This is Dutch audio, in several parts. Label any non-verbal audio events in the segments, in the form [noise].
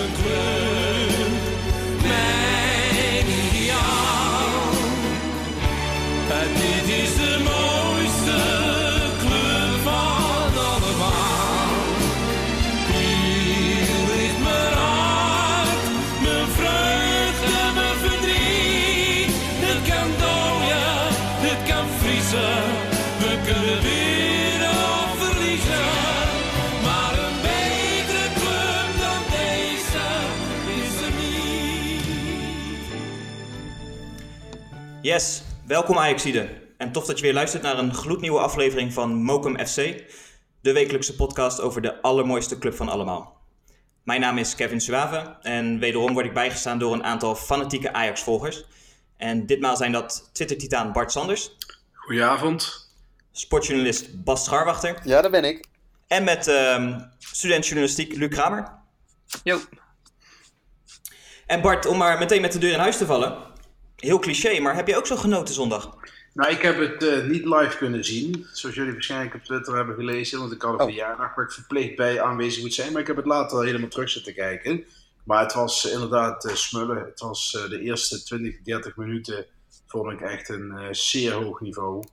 een club, Yes, welkom Ajaxide. En tof dat je weer luistert naar een gloednieuwe aflevering van Mokum FC. De wekelijkse podcast over de allermooiste club van allemaal. Mijn naam is Kevin Suave en wederom word ik bijgestaan door een aantal fanatieke Ajax-volgers. En ditmaal zijn dat Twitter-titaan Bart Sanders, Goedenavond. sportjournalist Bas Scharwachter Ja, daar ben ik. en met ehm student journalistiek Luc Kramer. Jo. En Bart, om maar meteen met de deur in huis te vallen. Heel cliché, maar heb je ook zo genoten zondag? Nou, ik heb het eh, niet live kunnen zien, zoals jullie waarschijnlijk op Twitter hebben gelezen, want ik had een Oh. verjaardag waar ik verplicht bij aanwezig moet zijn, maar ik heb het later wel helemaal terug zitten kijken. Maar het was inderdaad eh, smullen. Het was eh, de eerste 20, 30 minuten vond ik echt een eh, zeer hoog niveau.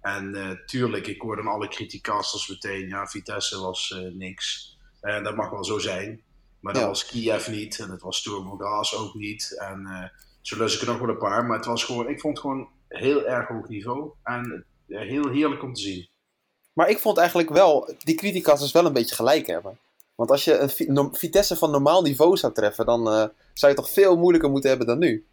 En eh, tuurlijk, ik hoorde alle criticasters meteen, ja, Vitesse was eh, niks. En dat mag wel zo zijn. Maar dat was Kiev niet en het was Sturm Graz ook niet. En eh, zo lus ik er nog wel een paar. Maar het was gewoon, ik vond het gewoon heel erg hoog niveau. En heel heerlijk om te zien. Maar ik vond eigenlijk wel, die criticasters wel een beetje gelijk hebben. Want als je een no- Vitesse van normaal niveau zou treffen, dan eh, zou je toch veel moeilijker moeten hebben dan nu.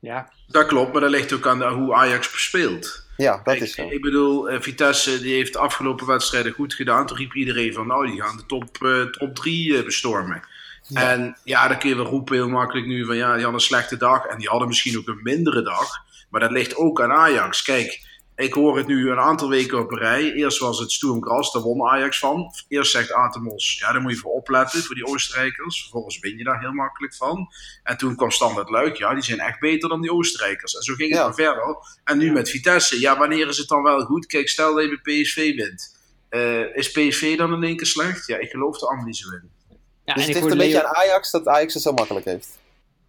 Ja, Dat klopt, maar dat ligt ook aan de- hoe Ajax speelt. Ja, dat is zo. Ik bedoel, eh, Vitesse die heeft de afgelopen wedstrijden goed gedaan. Toen riep iedereen van, nou, die gaan de top, eh, top 3 bestormen. Ja. En ja, dan kun je wel roepen heel makkelijk nu van, ja, die hadden een slechte dag. En die hadden misschien ook een mindere dag. Maar dat ligt ook aan Ajax. Kijk, ik hoor het nu een aantal weken op een rij. Eerst was het Sturm Graz, daar won Ajax van. Eerst zegt Atemos, ja, daar moet je voor opletten, voor die Oostenrijkers. Vervolgens win je daar heel makkelijk van. En toen kwam Standard Luik, ja, die zijn echt beter dan die Oostenrijkers. En zo ging het Ja. maar verder. En nu met Vitesse, ja, wanneer is het dan wel goed? Kijk, stel dat je bij PSV wint. Eh, is PSV dan in één keer slecht? Ja, ik geloof er allemaal niet zo in. Ja dus en het ik ligt een beetje Leo... aan Ajax dat Ajax het zo makkelijk heeft.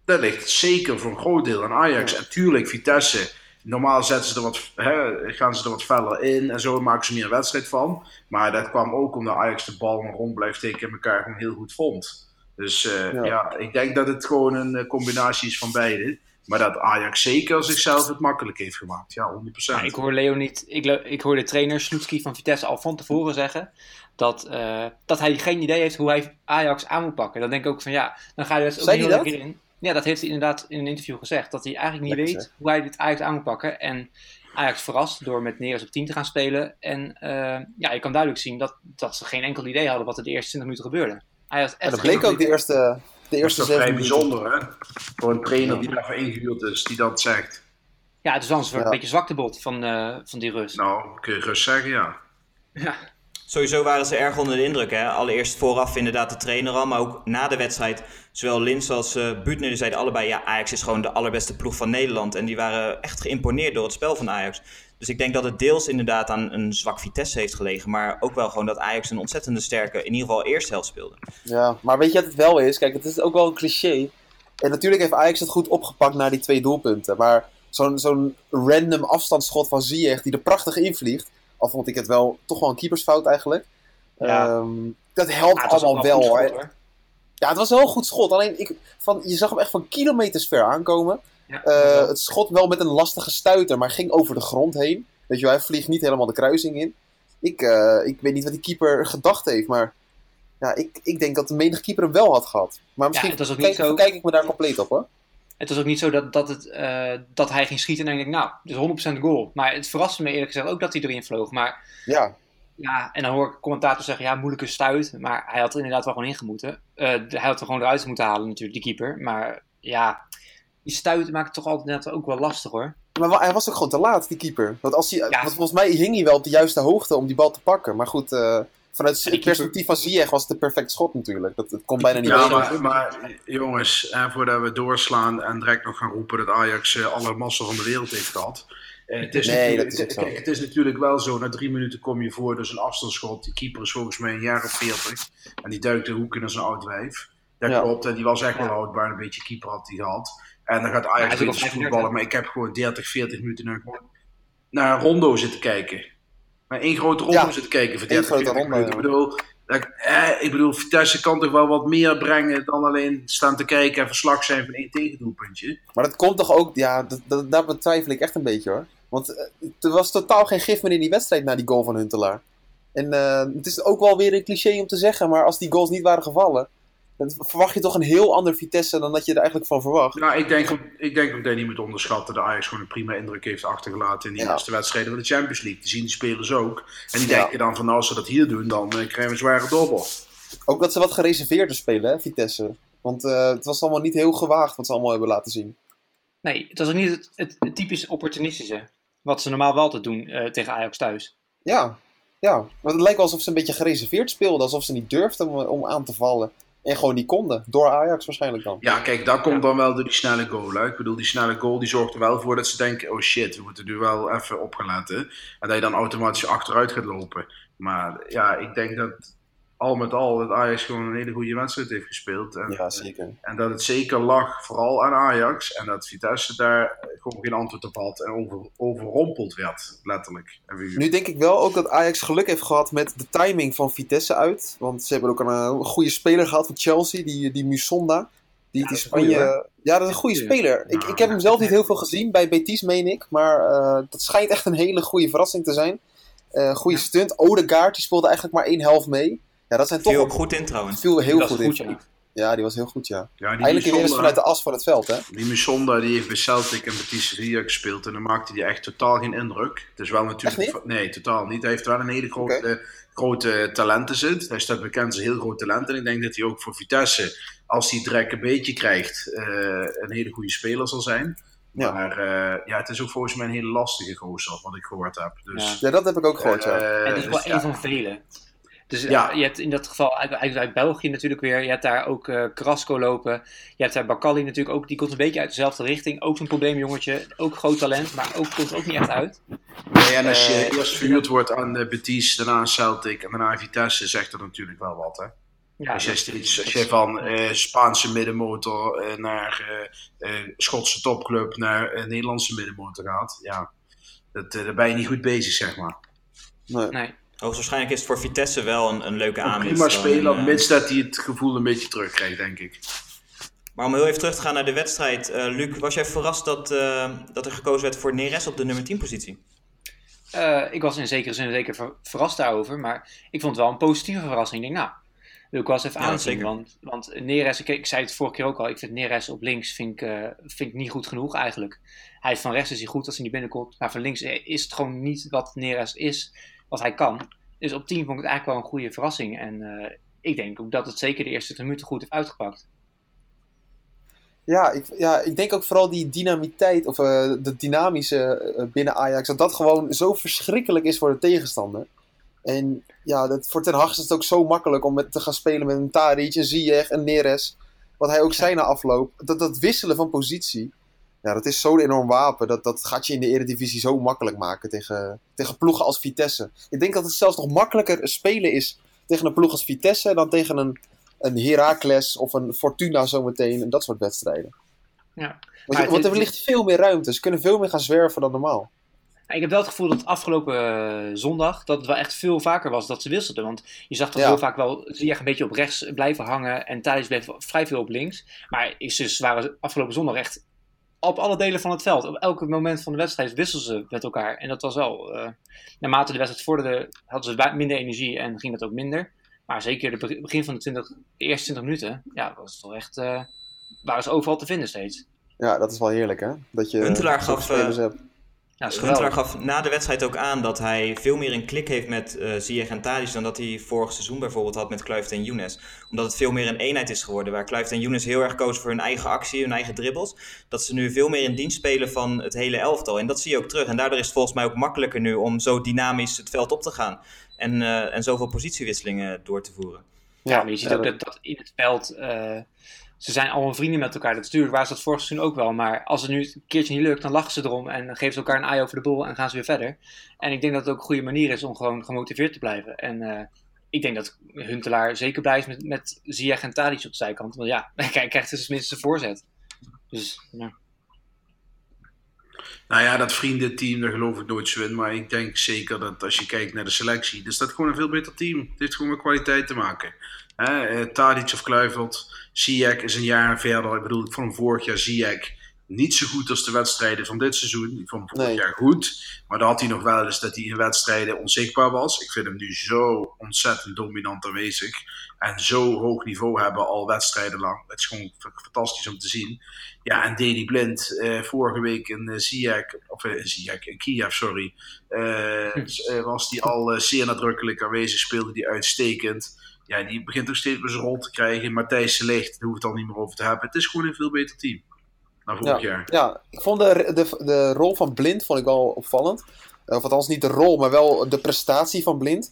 Dat ligt zeker voor een groot deel aan Ajax. En tuurlijk, Vitesse. Normaal zetten ze er wat, hè, gaan ze er wat feller in en zo maken ze meer wedstrijd van. Maar dat kwam ook omdat Ajax de bal rond blijft tikken en elkaar gewoon heel goed vond. Dus eh, Ja. ja. ik denk dat het gewoon een eh, combinatie is van beide. Maar dat Ajax zeker zichzelf het makkelijk heeft gemaakt. Ja, 100%. Ja, ik hoor Leo niet. Ik, ik hoor de trainer Sloetski van Vitesse al van tevoren zeggen dat, eh, dat hij geen idee heeft hoe hij Ajax aan moet pakken. Dan denk ik ook van ja, dan ga je dus ook heel lekker in. Ja, dat heeft hij inderdaad in een interview gezegd. Dat hij eigenlijk niet Lekker weet zeg. hoe hij dit Ajax aan moet pakken. En Ajax verrast door met Neres op 10 te gaan spelen. En eh, ja, je kan duidelijk zien dat, dat ze geen enkel idee hadden wat er de eerste 20 minuten gebeurde. Hij had En echt dat bleek ook de eerste, de Dat is eerste toch zeven vrij bijzonder, hè? Voor een trainer die daarvoor ingehuurd is, die dat zegt. Ja, het is wel een beetje zwaktebod van, eh, van die Rus. Nou, kun je rust zeggen, ja. Ja. Sowieso waren ze erg onder de indruk. Hè? Allereerst vooraf inderdaad de trainer al, maar ook na de wedstrijd. Zowel Lins als uh, zeiden allebei, ja, Ajax is gewoon de allerbeste ploeg van Nederland. En die waren echt geïmponeerd door het spel van Ajax. Dus ik denk dat het deels inderdaad aan een zwak Vitesse heeft gelegen. Maar ook wel gewoon dat Ajax een ontzettende sterke, in ieder geval eerste helft speelde. Ja, maar weet je wat het wel is? Kijk, het is ook wel een cliché. En natuurlijk heeft Ajax het goed opgepakt na die twee doelpunten. Maar zo'n zo'n random afstandsschot van Ziyech die er prachtig invliegt. Al vond ik het wel toch wel een keepersfout eigenlijk. Ja. Ehm, dat helpt Ja, allemaal wel hoor. Ja, het was wel een goed schot. Alleen ik, van, je zag hem echt van kilometers ver aankomen. Ja, Eh, het schot wel met een lastige stuiter, maar ging over de grond heen. Weet je wel, hij vliegt niet helemaal de kruising in. Ik, eh, ik weet niet wat die keeper gedacht heeft, maar ja, ik, ik denk dat de menige keeper hem wel had gehad. Maar misschien ook kijk, zo- kijk ik me daar compleet op hoor. Het was ook niet zo dat, dat, het, eh, dat hij ging schieten en ik denk, nou, dit is 100% goal. Maar het verraste me eerlijk gezegd ook dat hij erin vloog. Maar Ja, ja, en dan hoor ik commentator zeggen, ja, moeilijke stuit. Maar hij had er inderdaad wel gewoon ingemoeten. Eh hij had er gewoon eruit moeten halen natuurlijk, die keeper. Maar ja, die stuit maakt het toch altijd net ook wel lastig hoor. maar hij was ook gewoon te laat, die keeper. Want, als hij, Ja. want volgens mij hing hij wel op de juiste hoogte om die bal te pakken. Maar goed, eh, vanuit Ja, het perspectief van Ziyech was het een perfect schot natuurlijk. Dat, dat kon bijna niet Ja, maar, maar jongens, eh, voordat we doorslaan en direct nog gaan roepen dat Ajax eh, alle massa van de wereld heeft gehad. Eh, het, is Nee, natuurlijk- dat is zo. kijk, het is natuurlijk wel zo, na drie minuten kom je voor, dus een afstandsschot. Die keeper is volgens mij een jaar of veertig. En die duikt de hoek in als een oud wijf. Dat Ja. klopt, en die was echt wel Ja. houdbaar. Een beetje keeper had hij gehad. En dan gaat Ja, Ajax 35. voetballen. Maar ik heb gewoon 30, 40 minuten naar, naar Rondo zitten kijken. Maar één grote Rondo Ja, zitten kijken voor één 30, grote 40 Rondo, minuten. ja. Ik bedoel, dat- eh, ik bedoel, Vitesse kan toch wel wat meer brengen dan alleen staan te kijken en verslag zijn van één tegendoelpuntje. Maar dat komt toch ook, ja, dat, dat, daar betwijfel ik echt een beetje hoor. Want eh, er was totaal geen gif meer in die wedstrijd na die goal van Huntelaar. En eh, het is ook wel weer een cliché om te zeggen, maar als die goals niet waren gevallen, dan verwacht je toch een heel ander Vitesse dan dat je er eigenlijk van verwacht. Nou, ik denk, ook- ik denk dat je niet moet onderschatten dat Ajax gewoon een prima indruk heeft achtergelaten in die Ja. eerste wedstrijden van de Champions League. Die zien die spelers ook. En die Ja. denken dan van, nou, als ze dat hier doen, dan eh, krijgen we een zware dobbel. Ook dat ze wat gereserveerder spelen, hè, Vitesse. Want eh, het was allemaal niet heel gewaagd wat ze allemaal hebben laten zien. Nee, het was ook niet het, het, het typisch opportunistische. Wat ze normaal wel altijd doen eh, tegen Ajax thuis. Ja, ja. Maar het lijkt wel alsof ze een beetje gereserveerd speelden. Alsof ze niet durfden om, om aan te vallen. En gewoon niet konden. Door Ajax waarschijnlijk dan. Ja, kijk, dat komt dan wel door die snelle goal. Ik bedoel, die snelle goal die zorgt er wel voor dat ze denken: oh shit, we moeten nu wel even op gaan letten. En dat je dan automatisch achteruit gaat lopen. Maar ja, ik denk dat al met al dat Ajax gewoon een hele goede wedstrijd heeft gespeeld. En, Ja, zeker. en dat het zeker lag vooral aan Ajax. En dat Vitesse daar gewoon geen antwoord op had en over, overrompeld werd, letterlijk. Nu denk ik wel ook dat Ajax geluk heeft gehad met de timing van Vitesse uit. Want ze hebben ook een, eh, goede speler gehad van Chelsea, die, die Musonda. Die, die een goeie, Spanje... ja, dat is een goede speler. Ik, Ja. ik heb hem zelf niet heel veel gezien, bij Betis meen ik. Maar eh, dat schijnt echt een hele goede verrassing te zijn. Eh goede stunt. Odegaard, die speelde eigenlijk maar één helft mee. Ja, dat zijn Viel ook ook goed in trouwens. viel heel goed in. ja. die was heel goed, ja. Ja, die Eigenlijk weer eens vanuit de as van het veld, hè? Die Musonda die heeft bij Celtic en Betis Sevilla gespeeld en dan maakte hij echt totaal geen indruk. Het is wel natuurlijk... Echt Nee, totaal niet. Hij heeft wel een hele grote, grote talenten zit. Hij staat bekend als een heel groot talent en ik denk dat hij ook voor Vitesse, als hij het drek een beetje krijgt, eh, een hele goede speler zal zijn. Ja. Maar eh, ja, het is ook volgens mij een hele lastige gozer, wat ik gehoord heb. Dus, Ja, dat heb ik ook gehoord, ja. eh, En het is wel dus één ja. van vele. Dus eh, Ja. je hebt in dat geval uit, uit, uit België natuurlijk weer. Je hebt daar ook eh Carrasco lopen. Je hebt daar Bakali natuurlijk ook. Die komt een beetje uit dezelfde richting. Ook zo'n probleemjongetje. Ook groot talent, maar ook, komt er ook niet echt uit. Nee, en als je Eh, eerst verhuurd wordt aan eh, Betis, daarna aan Celtic en daarna aan Vitesse, zegt dat natuurlijk wel wat, hè? Ja, als, jij dat- steeds, als van eh, Spaanse middenmotor naar eh, eh, Schotse topclub naar eh, Nederlandse middenmotor gaat, ja, dat, eh, daar ben je niet goed bezig, zeg maar. Nee. Nee. Hoogstwaarschijnlijk is het voor Vitesse wel een, een leuke aanwinst. prima dan, speler, eh, mits dat hij het gevoel een beetje terugkrijgt, denk ik. Maar om heel even terug te gaan naar de wedstrijd. eh, Luc, was jij verrast dat, eh, dat er gekozen werd voor Neres op de nummer 10 positie? Eh, ik was in zekere zin zeker ver- verrast daarover. Maar ik vond het wel een positieve verrassing. Ik denk, nou, wil ik wel eens even Ja, aanzien. zeker. Want, want Neres, ik, ik zei het vorige keer ook al. Ik vind Neres op links vind ik, eh, vind ik niet goed genoeg eigenlijk. Hij is van rechts is hij goed als hij niet binnenkomt. Maar van links is het gewoon niet wat Neres is. Wat hij kan. Dus op 10 vond ik het eigenlijk wel een goede verrassing. En eh, ik denk ook dat het zeker de eerste 10 minuten goed heeft uitgepakt. Ja ik, ja, ik denk ook vooral die dynamiteit, of eh, de dynamische eh, binnen Ajax, dat dat gewoon zo verschrikkelijk is voor de tegenstander. En ja, dat, voor Ten Hag is het ook zo makkelijk om met, te gaan spelen met een Tadic, een Ziyech, een Neres. Wat hij ook zei na afloop. Dat, dat wisselen van positie, ja, dat is zo'n enorm wapen. Dat, dat gaat je in de Eredivisie zo makkelijk maken tegen, tegen ploegen als Vitesse. Ik denk dat het zelfs nog makkelijker spelen is tegen een ploeg als Vitesse dan tegen een, een Heracles of een Fortuna zometeen en dat soort wedstrijden. Ja. Want, je- er ligt veel meer ruimte. Ze kunnen veel meer gaan zwerven dan normaal. Ik heb wel het gevoel dat afgelopen eh, zondag dat het wel echt veel vaker was dat ze wisselden. Want je zag toch Ja. heel vaak wel Ziyech een beetje op rechts blijven hangen en Thadis bleef vrij veel op links. Maar ze waren afgelopen zondag echt op alle delen van het veld. Op elk moment van de wedstrijd wisselden ze met elkaar. En dat was wel, eh, naarmate de wedstrijd vorderde, hadden ze minder energie en ging dat ook minder. Maar zeker het be- begin van de, 20, de eerste 20 minuten, ja, was het toch echt, eh, waren ze overal te vinden steeds. Ja, dat is wel heerlijk, hè? Dat je Huntelaar gaf, eh, hebt. Ja, geweldig. gaf na de wedstrijd ook aan dat hij veel meer een klik heeft met eh Ziyech en Tadic dan dat hij vorig seizoen bijvoorbeeld had met Kluivert en Younes. Omdat het veel meer een eenheid is geworden, waar Kluivert en Younes heel erg kozen voor hun eigen actie, hun eigen dribbles. Dat ze nu veel meer in dienst spelen van het hele elftal. En dat zie je ook terug. En daardoor is het volgens mij ook makkelijker nu om zo dynamisch het veld op te gaan. En, eh, en zoveel positiewisselingen door te voeren. Ja, maar je ziet ook dat, dat in het veld. eh, ze zijn allemaal vrienden met elkaar. Dat is natuurlijk waar ze dat vorig seizoen ook wel. Maar als het nu een keertje niet lukt, dan lachen ze erom. En geven ze elkaar een eye over de bol en gaan ze weer verder. En ik denk dat het ook een goede manier is om gewoon gemotiveerd te blijven. En eh, ik denk dat Huntelaar zeker blij is met, met Ziyech en Tadic op de zijkant. Want ja, [laughs] hij krijgt dus tenminste een voorzet. Dus. Nou ja, dat vriendenteam, daar geloof ik nooit zo in. Maar ik denk zeker dat als je kijkt naar de selectie, is dat gewoon een veel beter team. Het heeft gewoon met kwaliteit te maken. Hè, eh, Tadic of Kluivert, Ziyech is een jaar verder. Ik bedoel, ik vond hem vorig jaar Ziyech niet zo goed als de wedstrijden van dit seizoen. Ik vond hem vorig Nee. jaar goed. Maar dan had hij nog wel eens dat hij in wedstrijden onzichtbaar was. Ik vind hem nu zo ontzettend dominant aanwezig. En zo hoog niveau hebben al wedstrijden lang. Het is gewoon fantastisch om te zien. Ja, en Deli Blind, eh, vorige week in uh, Ziyech, of eh, in Ziyech, in Kiev, sorry, eh, eh, was die al eh, zeer nadrukkelijk aanwezig, speelde die uitstekend. Ja, die begint ook steeds meer zijn rol te krijgen. Matthijs Licht, daar hoeft het al niet meer over te hebben. Het is gewoon een veel beter team dan vorig jaar. Ja, ik vond de, de, de rol van Blind vond ik wel opvallend. Eh, Of althans niet de rol, maar wel de prestatie van Blind.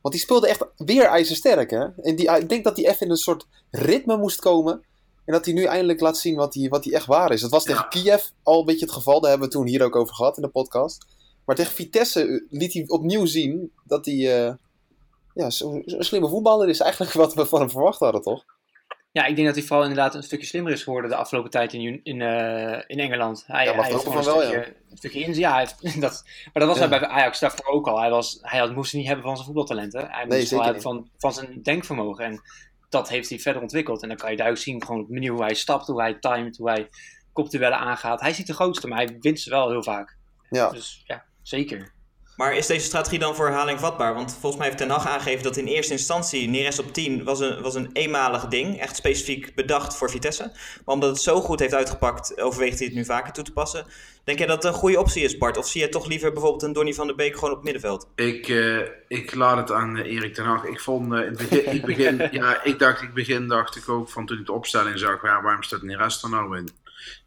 Want die speelde echt weer ijzersterk, hè? En die, ik denk dat hij even in een soort ritme moest komen. En dat hij nu eindelijk laat zien wat hij, wat hij echt waar is. Dat was tegen Ja. Kiev al een beetje het geval. Daar hebben we toen hier ook over gehad in de podcast. Maar tegen Vitesse eh, liet hij opnieuw zien dat hij eh, ja, zo'n zo slimme voetballer is. Eigenlijk [laughs] wat we van hem verwacht hadden, toch? ja, ik denk dat hij vooral inderdaad een stukje slimmer is geworden de afgelopen tijd in, in, eh, in Engeland. Hij, Ja, hij heeft ook gewoon van een wel, stukje, een stukje in. Ja, heeft, [laughs] dat, maar dat was Ja. hij bij Ajax daarvoor ook al. Hij, was, hij had, moest het niet hebben van zijn voetbaltalenten. Hij Nee, moest wel hebben van, van zijn denkvermogen. En dat heeft hij verder ontwikkeld. En dan kan je duidelijk zien, gewoon op de manier hoe hij stapt, hoe hij timed, hoe hij kopduellen aangaat. Hij is niet de grootste, maar hij wint ze wel heel vaak. Ja. Dus ja, zeker. Maar is deze strategie dan voor herhaling vatbaar? Want volgens mij heeft Ten Hag aangegeven dat in eerste instantie Neres op 10 was een, was een eenmalig ding. Echt specifiek bedacht voor Vitesse. Maar omdat het zo goed heeft uitgepakt, overweegt hij het nu vaker toe te passen. Denk jij dat het een goede optie is, Bart? Of zie je toch liever bijvoorbeeld een Donny van der Beek gewoon op het middenveld? Ik, eh, ik laat het aan eh, Erik ten Hag. Ik vond eh, in het begin, ik begin, [laughs] ja, ik dacht, ik begin dacht ik ook van toen ik de opstelling zag, ja, waarom staat Neres er nou in?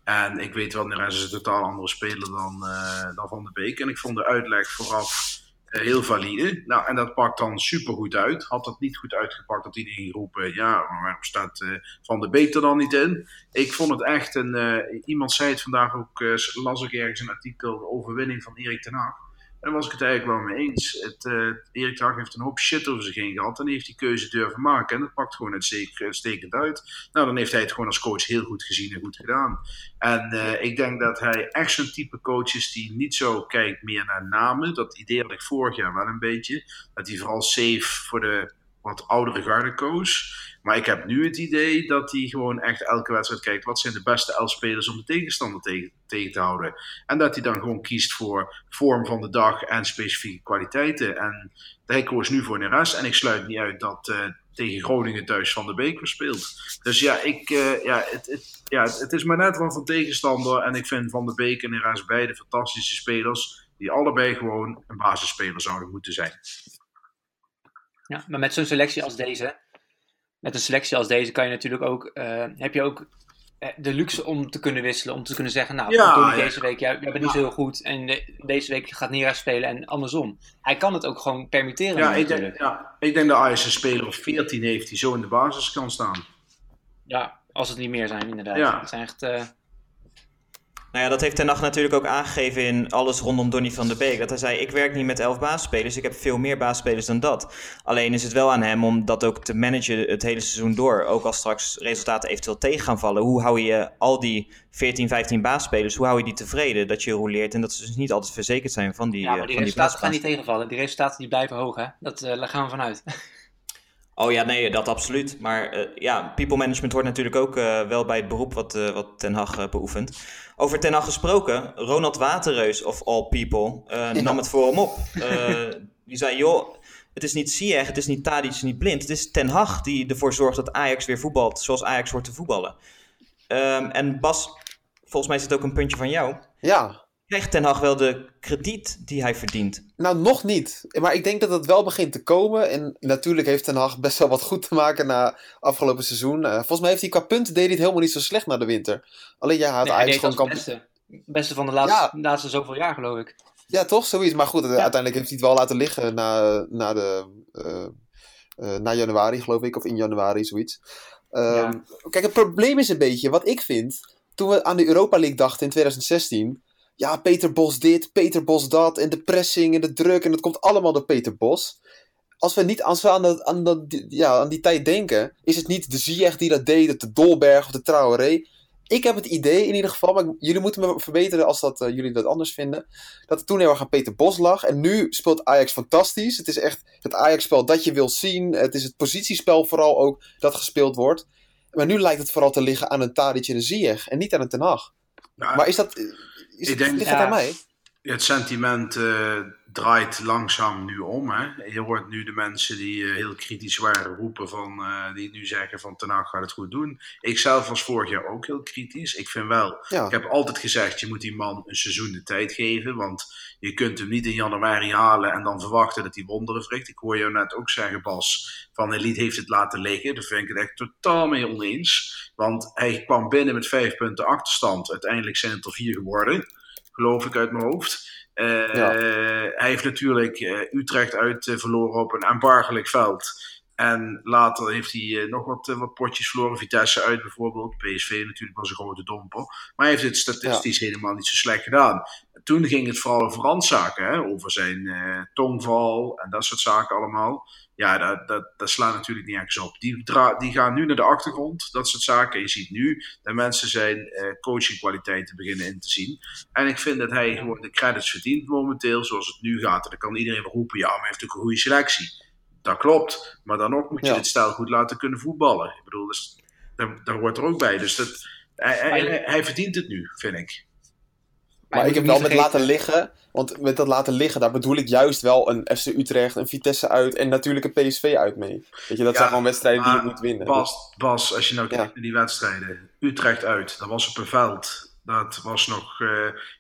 En ik weet wel, Neres is een totaal andere speler dan, eh, dan Van de Beek. En ik vond de uitleg vooraf eh, heel valide. Nou, en dat pakt dan super goed uit. Had dat niet goed uitgepakt, dat iedereen ging roepen, ja, waarom staat eh, Van de Beek er dan niet in? Ik vond het echt een, iemand zei het vandaag ook, las ik ergens een artikel, overwinning van Erik ten Hag. En was ik het eigenlijk wel mee eens. Het, eh, Erik Hag heeft een hoop shit over zich heen gehad. En heeft die keuze durven maken. En dat pakt gewoon uitstek- uitstekend uit. Nou, dan heeft hij het gewoon als coach heel goed gezien en goed gedaan. En eh, ik denk dat hij echt zo'n type coach is die niet zo kijkt meer naar namen. Dat idee had ik vorig jaar wel een beetje. Dat hij vooral safe voor de wat oudere garde koos. Maar ik heb nu het idee dat hij gewoon echt elke wedstrijd kijkt. Wat zijn de beste elf spelers om de tegenstander tegen, te houden? En dat hij dan gewoon kiest voor vorm van de dag en specifieke kwaliteiten. En hij koos nu voor Neres. En ik sluit niet uit dat eh, tegen Groningen thuis Van de Beek speelt. Dus ja, ik, eh, ja, het, het, ja, het is maar net wat van tegenstander. En ik vind Van de Beek en Neres beide fantastische spelers. Die allebei gewoon een basisspeler zouden moeten zijn. Ja, maar met zo'n selectie als deze, met een selectie als deze kan je natuurlijk ook, eh, heb je ook eh, de luxe om te kunnen wisselen, om te kunnen zeggen, nou, Ja, Tony ja. deze week, jij, jij bent niet zo heel goed en de- deze week gaat Nera spelen en andersom. Hij kan het ook gewoon permitteren Ja, ik denk, ja, ik denk dat Ajax een speler of 14 heeft die zo in de basis kan staan. Ja, als het niet meer zijn inderdaad. Ja. Het zijn echt, eh, Nou ja, dat heeft Ten Hag natuurlijk ook aangegeven in alles rondom Donny van der Beek. Dat hij zei, ik werk niet met elf basisspelers, ik heb veel meer basisspelers dan dat. Alleen is het wel aan hem om dat ook te managen het hele seizoen door. Ook als straks resultaten eventueel tegen gaan vallen. Hoe hou je al die 14, 15 basisspelers, hoe hou je die tevreden? Dat je roleert en dat ze dus niet altijd verzekerd zijn van die, ja, maar eh, die resultaten gaan niet tegenvallen. Die resultaten die blijven hoog, hè. Dat, eh, daar gaan we vanuit. [laughs] Oh ja, nee, dat absoluut. Maar eh, ja, people management hoort natuurlijk ook wel bij het beroep wat, wat Ten Hag beoefent. Over Ten Hag gesproken, Ronald Waterreus of all people eh, nam het voor hem op. Eh, die zei, joh, het is niet Ziyech, het is niet Tadic, het is niet Blind. Het is Ten Hag die ervoor zorgt dat Ajax weer voetbalt zoals Ajax hoort te voetballen. Ehm, en Bas, volgens mij is het ook een puntje van jou. Ja, Krijgt Ten Hag wel de krediet die hij verdient? Nou, nog niet. Maar ik denk dat het wel begint te komen. En natuurlijk heeft Ten Hag best wel wat goed te maken na afgelopen seizoen. Eh, volgens mij heeft hij qua punten deed hij het helemaal niet zo slecht na de winter. Alleen ja, hij had Nee, deed gewoon als kamp... beste. Beste van de laatste, laatste zoveel jaar, geloof ik. Ja, toch? Zoiets. Maar goed, uiteindelijk heeft hij het wel laten liggen na, na, de, eh, eh, na januari, geloof ik. Of in januari, zoiets. Ehm, Ja. Kijk, het probleem is een beetje, wat ik vind... Toen we aan de Europa League dachten in 2016... Ja, Peter Bos dit, Peter Bos dat. En de pressing en de druk. En dat komt allemaal door Peter Bos. als we, niet, als we aan, dat, aan, dat, ja, aan die tijd denken, is het niet de Ziyech die dat deed, of de Dolberg of de Traoré. Ik heb het idee in ieder geval, maar jullie moeten me verbeteren als dat, eh, jullie dat anders vinden, dat het toen heel erg aan Peter Bos lag. En nu speelt Ajax fantastisch. Het is echt het Ajax-spel dat je wil zien. Het is het positiespel vooral ook dat gespeeld wordt. Maar nu lijkt het vooral te liggen aan een Tadic en een Ziyech en niet aan een Ten Hag. Ja, Maar is dat, is Ik het, denk- ligt het Ja. aan mij? het sentiment eh, draait langzaam nu om. Hè? Je hoort nu de mensen die eh, heel kritisch waren roepen van, eh, die nu zeggen van Ten gaat het goed doen. Ik zelf was vorig jaar ook heel kritisch. Ik vind wel, Ja. ik heb altijd gezegd, je moet die man een seizoen de tijd geven. Want je kunt hem niet in januari halen en dan verwachten dat hij wonderen verricht. Ik hoor jou net ook zeggen, Bas, van Elite heeft het laten liggen. Daar vind ik het echt totaal mee oneens. Want hij kwam binnen met vijf punten achterstand. Uiteindelijk zijn het er vier geworden, geloof ik uit mijn hoofd. Eh, Ja. Hij heeft natuurlijk eh, Utrecht uit eh, verloren op een aanbargelijk veld. En later heeft hij nog wat, wat potjes verloren. Vitesse uit bijvoorbeeld. PSV natuurlijk was een grote domper. Maar hij heeft het statistisch helemaal niet zo slecht gedaan. Toen ging het vooral over randzaken. Hè? Over zijn tongval en dat soort zaken allemaal. Ja, dat, dat, dat slaat natuurlijk niet ergens op. Die, die gaan nu naar de achtergrond. Dat soort zaken. Je ziet nu dat mensen zijn eh, coachingkwaliteiten beginnen in te zien. En ik vind dat hij gewoon de credits verdient momenteel, zoals het nu gaat. En dan kan iedereen roepen, ja, maar hij heeft ook een goede selectie. Dat klopt, maar dan ook moet je Ja. dit stijl goed laten kunnen voetballen. Ik bedoel, dus, daar, daar hoort er ook bij. Dus dat, hij, hij- hij verdient het nu, vind ik. Maar ik heb wel met laten liggen, want met dat laten liggen, daar bedoel ik juist wel een FC Utrecht, een Vitesse uit en natuurlijk een PSV uit mee. Weet je, dat Ja, zijn gewoon wedstrijden die je moet winnen. Bas, Bas, als je nou Ja. kijkt naar die wedstrijden. Utrecht uit, dat was op een veld. Dat was nog, eh,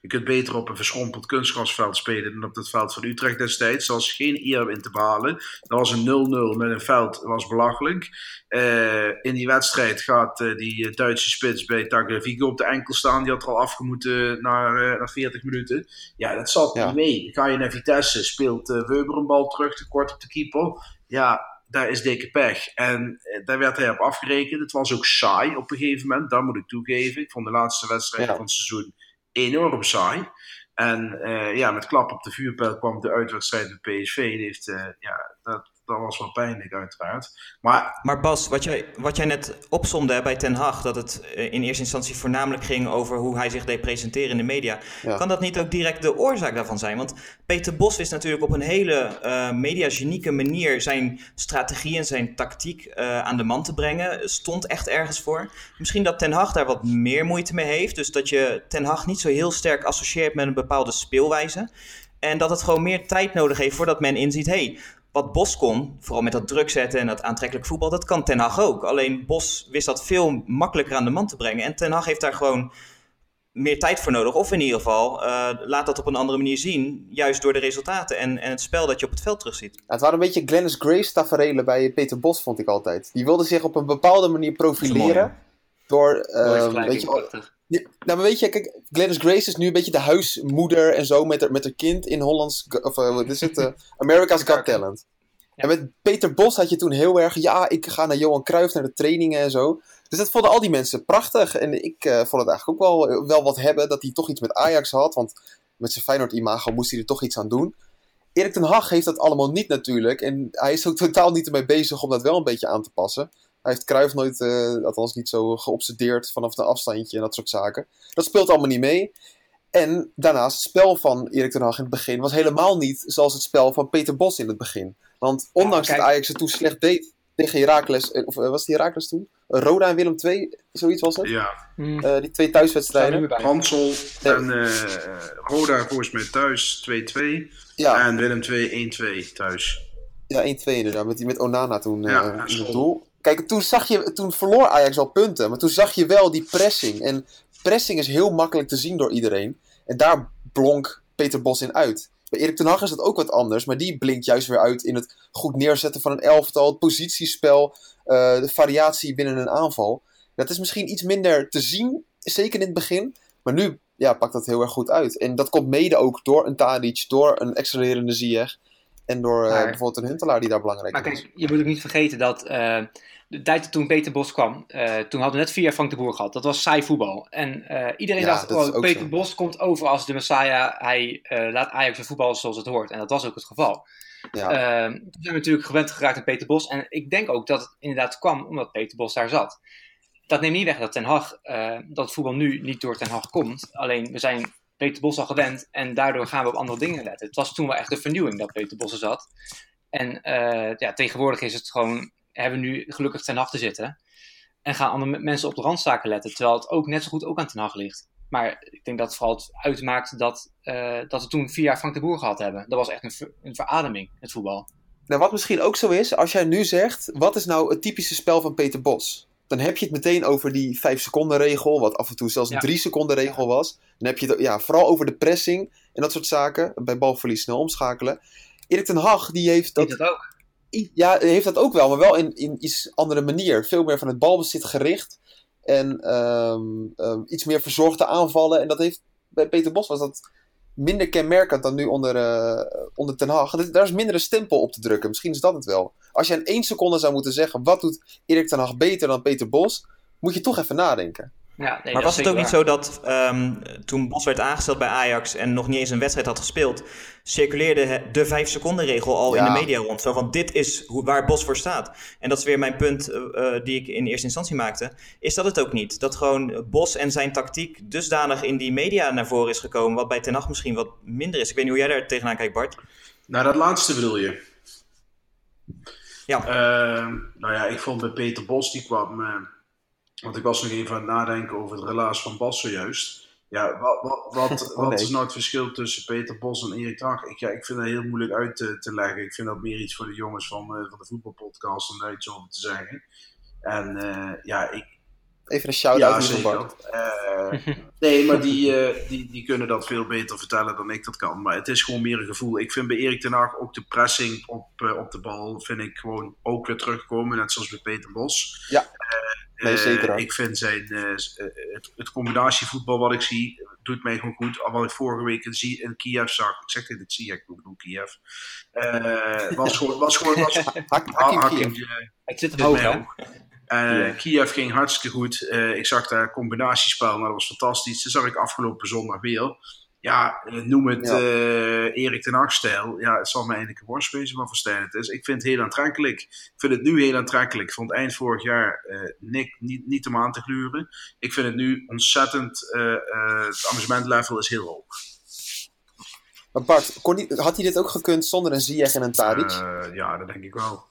je kunt beter op een verschrompeld kunstgrasveld spelen dan op het veld van Utrecht destijds. Er was geen eer in te behalen. Dat was een 0-0 met een veld, dat was belachelijk. Eh, in die wedstrijd gaat eh, die Duitse spits bij Tagliafico op de enkel staan. Die had er al afgemoeten na, eh, na 40 minuten. Ja, dat zat Ja. niet mee. Dan ga je naar Vitesse, speelt Weber een bal terug, te kort op de keeper. Ja, daar is dikke pech. En eh, daar werd hij op afgerekend. Het was ook saai op een gegeven moment, dat moet ik toegeven. Ik vond de laatste wedstrijd Ja. van het seizoen enorm saai. En eh, ja, met klap op de vuurpijl kwam de uitwedstrijd met PSV. Die heeft, eh, ja, dat, dat was wel pijnlijk uiteraard. Maar Maar Bas, wat jij, wat jij net opzomde bij Ten Hag, dat het eh, in eerste instantie voornamelijk ging over hoe hij zich deed presenteren in de media. Ja. Kan dat niet ook direct de oorzaak daarvan zijn? Want Peter Bos wist natuurlijk op een hele eh mediagenieke manier zijn strategie en zijn tactiek eh, aan de man te brengen. Stond echt ergens voor. Misschien dat Ten Hag daar wat meer moeite mee heeft. Dus dat je Ten Hag niet zo heel sterk associeert met een bepaalde speelwijze. En dat het gewoon meer tijd nodig heeft voordat men inziet, hey, wat Bos kon, vooral met dat druk zetten en dat aantrekkelijk voetbal, dat kan Ten Hag ook. Alleen Bos wist dat veel makkelijker aan de man te brengen. En Ten Hag heeft daar gewoon meer tijd voor nodig. Of in ieder geval, eh, laat dat op een andere manier zien. Juist door de resultaten en, en het spel dat je op het veld terugziet. Ja, het waren een beetje Glennis Grace tafereelen bij Peter Bos, vond ik altijd. Die wilde zich op een bepaalde manier profileren. Door, vergelijking, weet je, prachtig. Ja, nou, maar weet je, kijk, Glennis Grace is nu een beetje de huismoeder en zo met haar, met haar kind in Hollands, of eh, wat is het, eh, [laughs] America's Got Talent. En met Peter Bos had je toen heel erg, ja, ik ga naar Johan Cruijff, naar de trainingen en zo. Dus dat vonden al die mensen prachtig. En ik eh, vond het eigenlijk ook wel, wel wat hebben, dat hij toch iets met Ajax had. Want met zijn Feyenoord-imago moest hij er toch iets aan doen. Erik ten Hag heeft dat allemaal niet natuurlijk. En hij is ook totaal niet ermee bezig om dat wel een beetje aan te passen. Hij heeft Cruijff nooit, eh, althans niet zo geobsedeerd vanaf een afstandje en dat soort zaken. Dat speelt allemaal niet mee. En daarnaast, het spel van Erik ten Hag in het begin was helemaal niet zoals het spel van Peter Bos in het begin. Want ondanks kijk. dat Ajax het toen slecht deed tegen Heracles, eh, of eh, was het Heracles toen? Roda en Willem II, zoiets was het? ja, Hm, Eh, die twee thuiswedstrijden. Hansel Nee. en eh, Roda volgens mij thuis 2-2. Ja, En Willem 2 1-2 thuis. ja 1-2 inderdaad, met, die, met Onana toen eh, Ja, in het doel. Kijk, toen, zag je, toen verloor Ajax al punten, maar toen zag je wel die pressing. En pressing is heel makkelijk te zien door iedereen. En daar blonk Peter Bos in uit. Bij Erik ten Hag is dat ook wat anders, maar die blinkt juist weer uit in het goed neerzetten van een elftal, het positiespel, eh, de variatie binnen een aanval. Dat is misschien iets minder te zien, zeker in het begin, maar nu ja, pakt dat heel erg goed uit. En dat komt mede ook door een Tadic, door een accelererende Ziyech en door eh, Maar- bijvoorbeeld een Huntelaar die daar belangrijk Maar is. kijk, je moet ook niet vergeten dat eh, de tijd toen Peter Bos kwam, eh, toen hadden we net vier jaar Frank de Boer gehad. Dat was saai voetbal. En iedereen Ja, dacht, oh, Peter zo. Bos komt over als de Messiah. Hij laat Ajax het voetbal zoals het hoort. En dat was ook het geval. Ja. Ehm, toen zijn we natuurlijk gewend geraakt aan Peter Bos. En ik denk ook dat het inderdaad kwam omdat Peter Bos daar zat. Dat neemt niet weg dat Ten Hag, dat voetbal nu niet door Ten Hag komt. Alleen we zijn Peter Bos al gewend en daardoor gaan we op andere dingen letten. Het was toen wel echt de vernieuwing dat Peter Bos er zat. En eh, ja, tegenwoordig is het gewoon, hebben we nu gelukkig Ten te zitten. En gaan andere mensen op de randzaken letten. Terwijl het ook net zo goed ook aan Ten Hag ligt. Maar ik denk dat het vooral het uitmaakt dat, eh, dat we toen vier jaar Frank de Boer gehad hebben. Dat was echt een, een verademing, het voetbal. Nou, wat misschien ook zo is, als jij nu zegt, wat is nou het typische spel van Peter Bos? Dan heb je het meteen over die 5 seconden regel, wat af en toe zelfs een Ja. 3 seconden regel was. Dan heb je het ja, vooral over de pressing en dat soort zaken. Bij balverlies snel omschakelen. Erik ten Hag, die heeft dat, ook. ja, heeft dat ook wel, maar wel in, in iets andere manier. Veel meer van het balbezit gericht. En ehm, ehm, iets meer verzorgde aanvallen. En dat heeft bij Peter Bos was dat minder kenmerkend dan nu onder, eh, onder Ten Hag. Daar is minder een stempel op te drukken. Misschien is dat het wel. Als je in één seconde zou moeten zeggen... wat doet Erik Ten Hag beter dan Peter Bos... moet je toch even nadenken. Ja, nee, Maar was het ook niet zo dat ehm, toen Bos werd aangesteld bij Ajax en nog niet eens een wedstrijd had gespeeld, circuleerde de 5 seconden regel al in de media rond. Zo van dit is hoe, waar Bos voor staat. En dat is weer mijn punt eh, eh, die ik in eerste instantie maakte. Is dat het ook niet? Dat gewoon Bos en zijn tactiek dusdanig in die media naar voren is gekomen, wat bij Ten Hag misschien wat minder is. Ik weet niet hoe jij daar tegenaan kijkt, Bart. Nou, dat laatste bedoel je. Ja. Ehm, nou ja, ik vond bij Peter Bos, die kwam. eh, want ik was nog even aan het nadenken over het relaas van Bas zojuist. Ja, wat, wat, wat, [laughs] Oh, wat is nou het verschil tussen Peter Bos en Erik ten Hag? Ik, ja, ik vind dat heel moeilijk uit te, te leggen. Ik vind dat meer iets voor de jongens van, eh, van de voetbalpodcast om daar iets over te zeggen. En eh, ja, ik, Even een shout-out ja. Bart. Eh, nee, maar die, die, die kunnen dat veel beter vertellen dan ik dat kan. Maar het is gewoon meer een gevoel. Ik vind bij Erik ten Hag ook de pressing op, op de bal... vind ik gewoon ook weer terugkomen. Net zoals bij Peter Bos. Ja. Eh, Nee, zeker, hoor. ik vind zijn, eh, eh, het, het combinatievoetbal wat ik zie... doet mij gewoon goed. Al wat ik vorige week in, zie- in Kiev zag... Ik zeg dit, het zie ik bedoel Kiev. Eh, was gewoon... Was gewoon was, [laughs] Hak, Ha- Hakim Hakim, Ziyech. eh, Ik zit hoog, hè? ook. Eh, Kiev ging hartstikke goed. Eh, ik zag daar combinatiespel, nou, dat was fantastisch. Dat zag ik afgelopen zondag weer. Ja, eh, noem het Ja. eh, Erik ten Hag-stijl. Ja, het zal me eigenlijk een worst wat voor het is. Ik vind het heel aantrekkelijk. Ik vind het nu heel aantrekkelijk. Ik vond eind vorig jaar eh, nik- niet, niet om aan te gluren. Ik vind het nu ontzettend... eh, het amusementlevel is heel hoog. Maar Bart, kon die- had hij dit ook gekund zonder een Ziyech en een? Eh, ja, dat denk ik wel.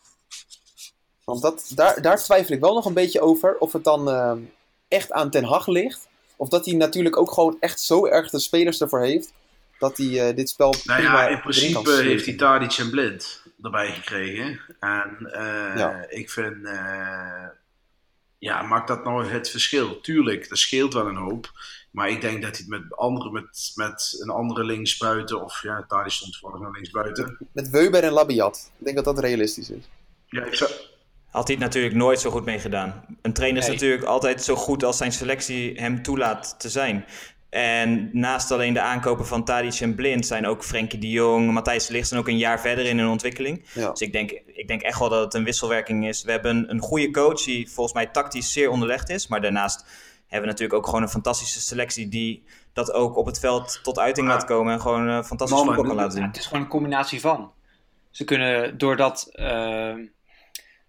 Want dat, daar, daar twijfel ik wel nog een beetje over. Of het dan echt aan Ten Hag ligt. Of dat hij natuurlijk ook gewoon echt zo erg de spelers ervoor heeft. Dat hij eh, dit spel Nou prima ja, in principe heeft hij Tadic en Blind erbij gekregen. En eh, Ja. ik vind, eh, ja, maakt dat nou het verschil? Tuurlijk, dat scheelt wel een hoop. Maar ik denk dat hij het met, andere, met, met een andere linksbuiten, of ja, Tadic stond toevallig naar linksbuiten. Met Weber en Labiat. Ik denk dat dat realistisch is. Ja, ik zou, Had hij het natuurlijk nooit zo goed mee gedaan. Een trainer is Nee. natuurlijk altijd zo goed als zijn selectie hem toelaat te zijn. En naast alleen de aankopen van Tadic en Blind zijn ook Frenkie de Jong, Matthijs de Ligt zijn ook een jaar verder in hun ontwikkeling. Ja. Dus ik denk, ik denk echt wel dat het een wisselwerking is. We hebben een, goede coach die volgens mij tactisch zeer onderlegd is. Maar daarnaast hebben we natuurlijk ook gewoon een fantastische selectie die dat ook op het veld tot uiting laat komen. En gewoon eh, fantastisch voetbal kan laten Ja, zien. het is gewoon een combinatie van. Ze kunnen, doordat, eh,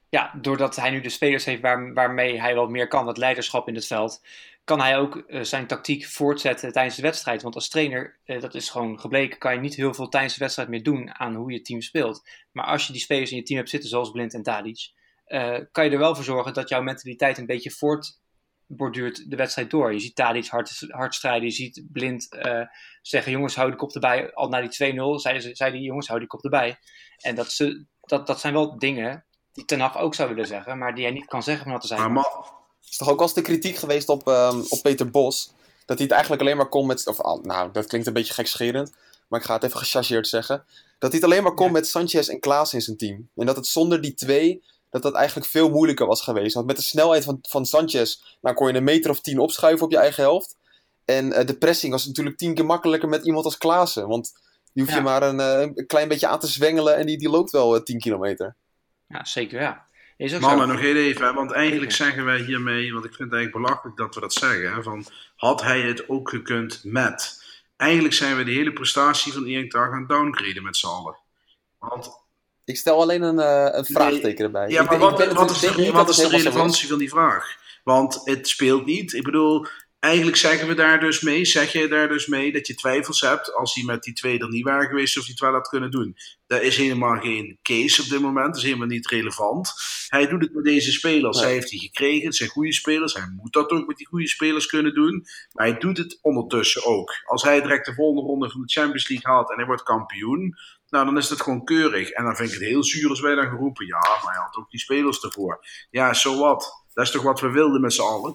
ja, doordat hij nu de spelers heeft waar, waarmee hij wat meer kan, dat leiderschap in het veld, kan hij ook eh, zijn tactiek voortzetten tijdens de wedstrijd. Want als trainer, eh, dat is gewoon gebleken, kan je niet heel veel tijdens de wedstrijd meer doen aan hoe je team speelt. Maar als je die spelers in je team hebt zitten, zoals Blind en Tadic, eh, kan je er wel voor zorgen dat jouw mentaliteit een beetje voortborduurt de wedstrijd door. Je ziet Tadic hard, hard strijden, je ziet Blind zeggen, jongens, hou de kop erbij. Al na die 2-0 zeiden, ze- zeiden die jongens, hou die kop erbij. En dat, ze, dat, dat zijn wel dingen die Ten Hag ook zou willen zeggen, maar die hij niet kan zeggen wat er zijn. maar ma- is toch ook eens de kritiek geweest op, ehm, op Peter Bos. Dat hij het eigenlijk alleen maar kon met. Of, ah, nou, dat klinkt een beetje gekscherend. Maar ik ga het even gechargeerd zeggen. Dat hij het alleen maar kon Ja. met Sanchez en Klaas in zijn team. En dat het zonder die twee. Dat dat eigenlijk veel moeilijker was geweest. Want met de snelheid van, van Sanchez. Nou kon je een meter of tien opschuiven op je eigen helft. En eh, de pressing was natuurlijk tien keer makkelijker met iemand als Klaassen. Want die hoef je Ja. maar een, eh, een klein beetje aan te zwengelen. En die, die loopt wel eh, 10 kilometer. Ja, zeker ja. Is ook Mannen, zo. nog heel even, hè, want eigenlijk Zeker. zeggen wij hiermee, want ik vind het eigenlijk belachelijk dat we dat zeggen, hè, van had hij het ook gekund met? Eigenlijk zijn we de hele prestatie van Erik Dag aan downgraden met z'n allen. Want Ik stel alleen een, eh, een vraagteken erbij. Ja, Ik maar wat, ik wat, is de, wat is de relevantie van die vraag? Want het speelt niet. Ik bedoel, eigenlijk zeggen we daar dus mee, zeg jij daar dus mee dat je twijfels hebt als hij met die twee er niet waren geweest of hij het wel had kunnen doen. Dat is helemaal geen case op dit moment, dat is helemaal niet relevant. Hij doet het met deze spelers, Nee. hij heeft die gekregen, het zijn goede spelers, hij moet dat ook met die goede spelers kunnen doen. Maar hij doet het ondertussen ook. Als hij direct de volgende ronde van de Champions League haalt en hij wordt kampioen, nou, dan is dat gewoon keurig. En dan vind ik het heel zuur als wij dan geroepen, ja, maar hij had ook die spelers ervoor. Ja, zo wat. Dat is toch wat we wilden met z'n allen?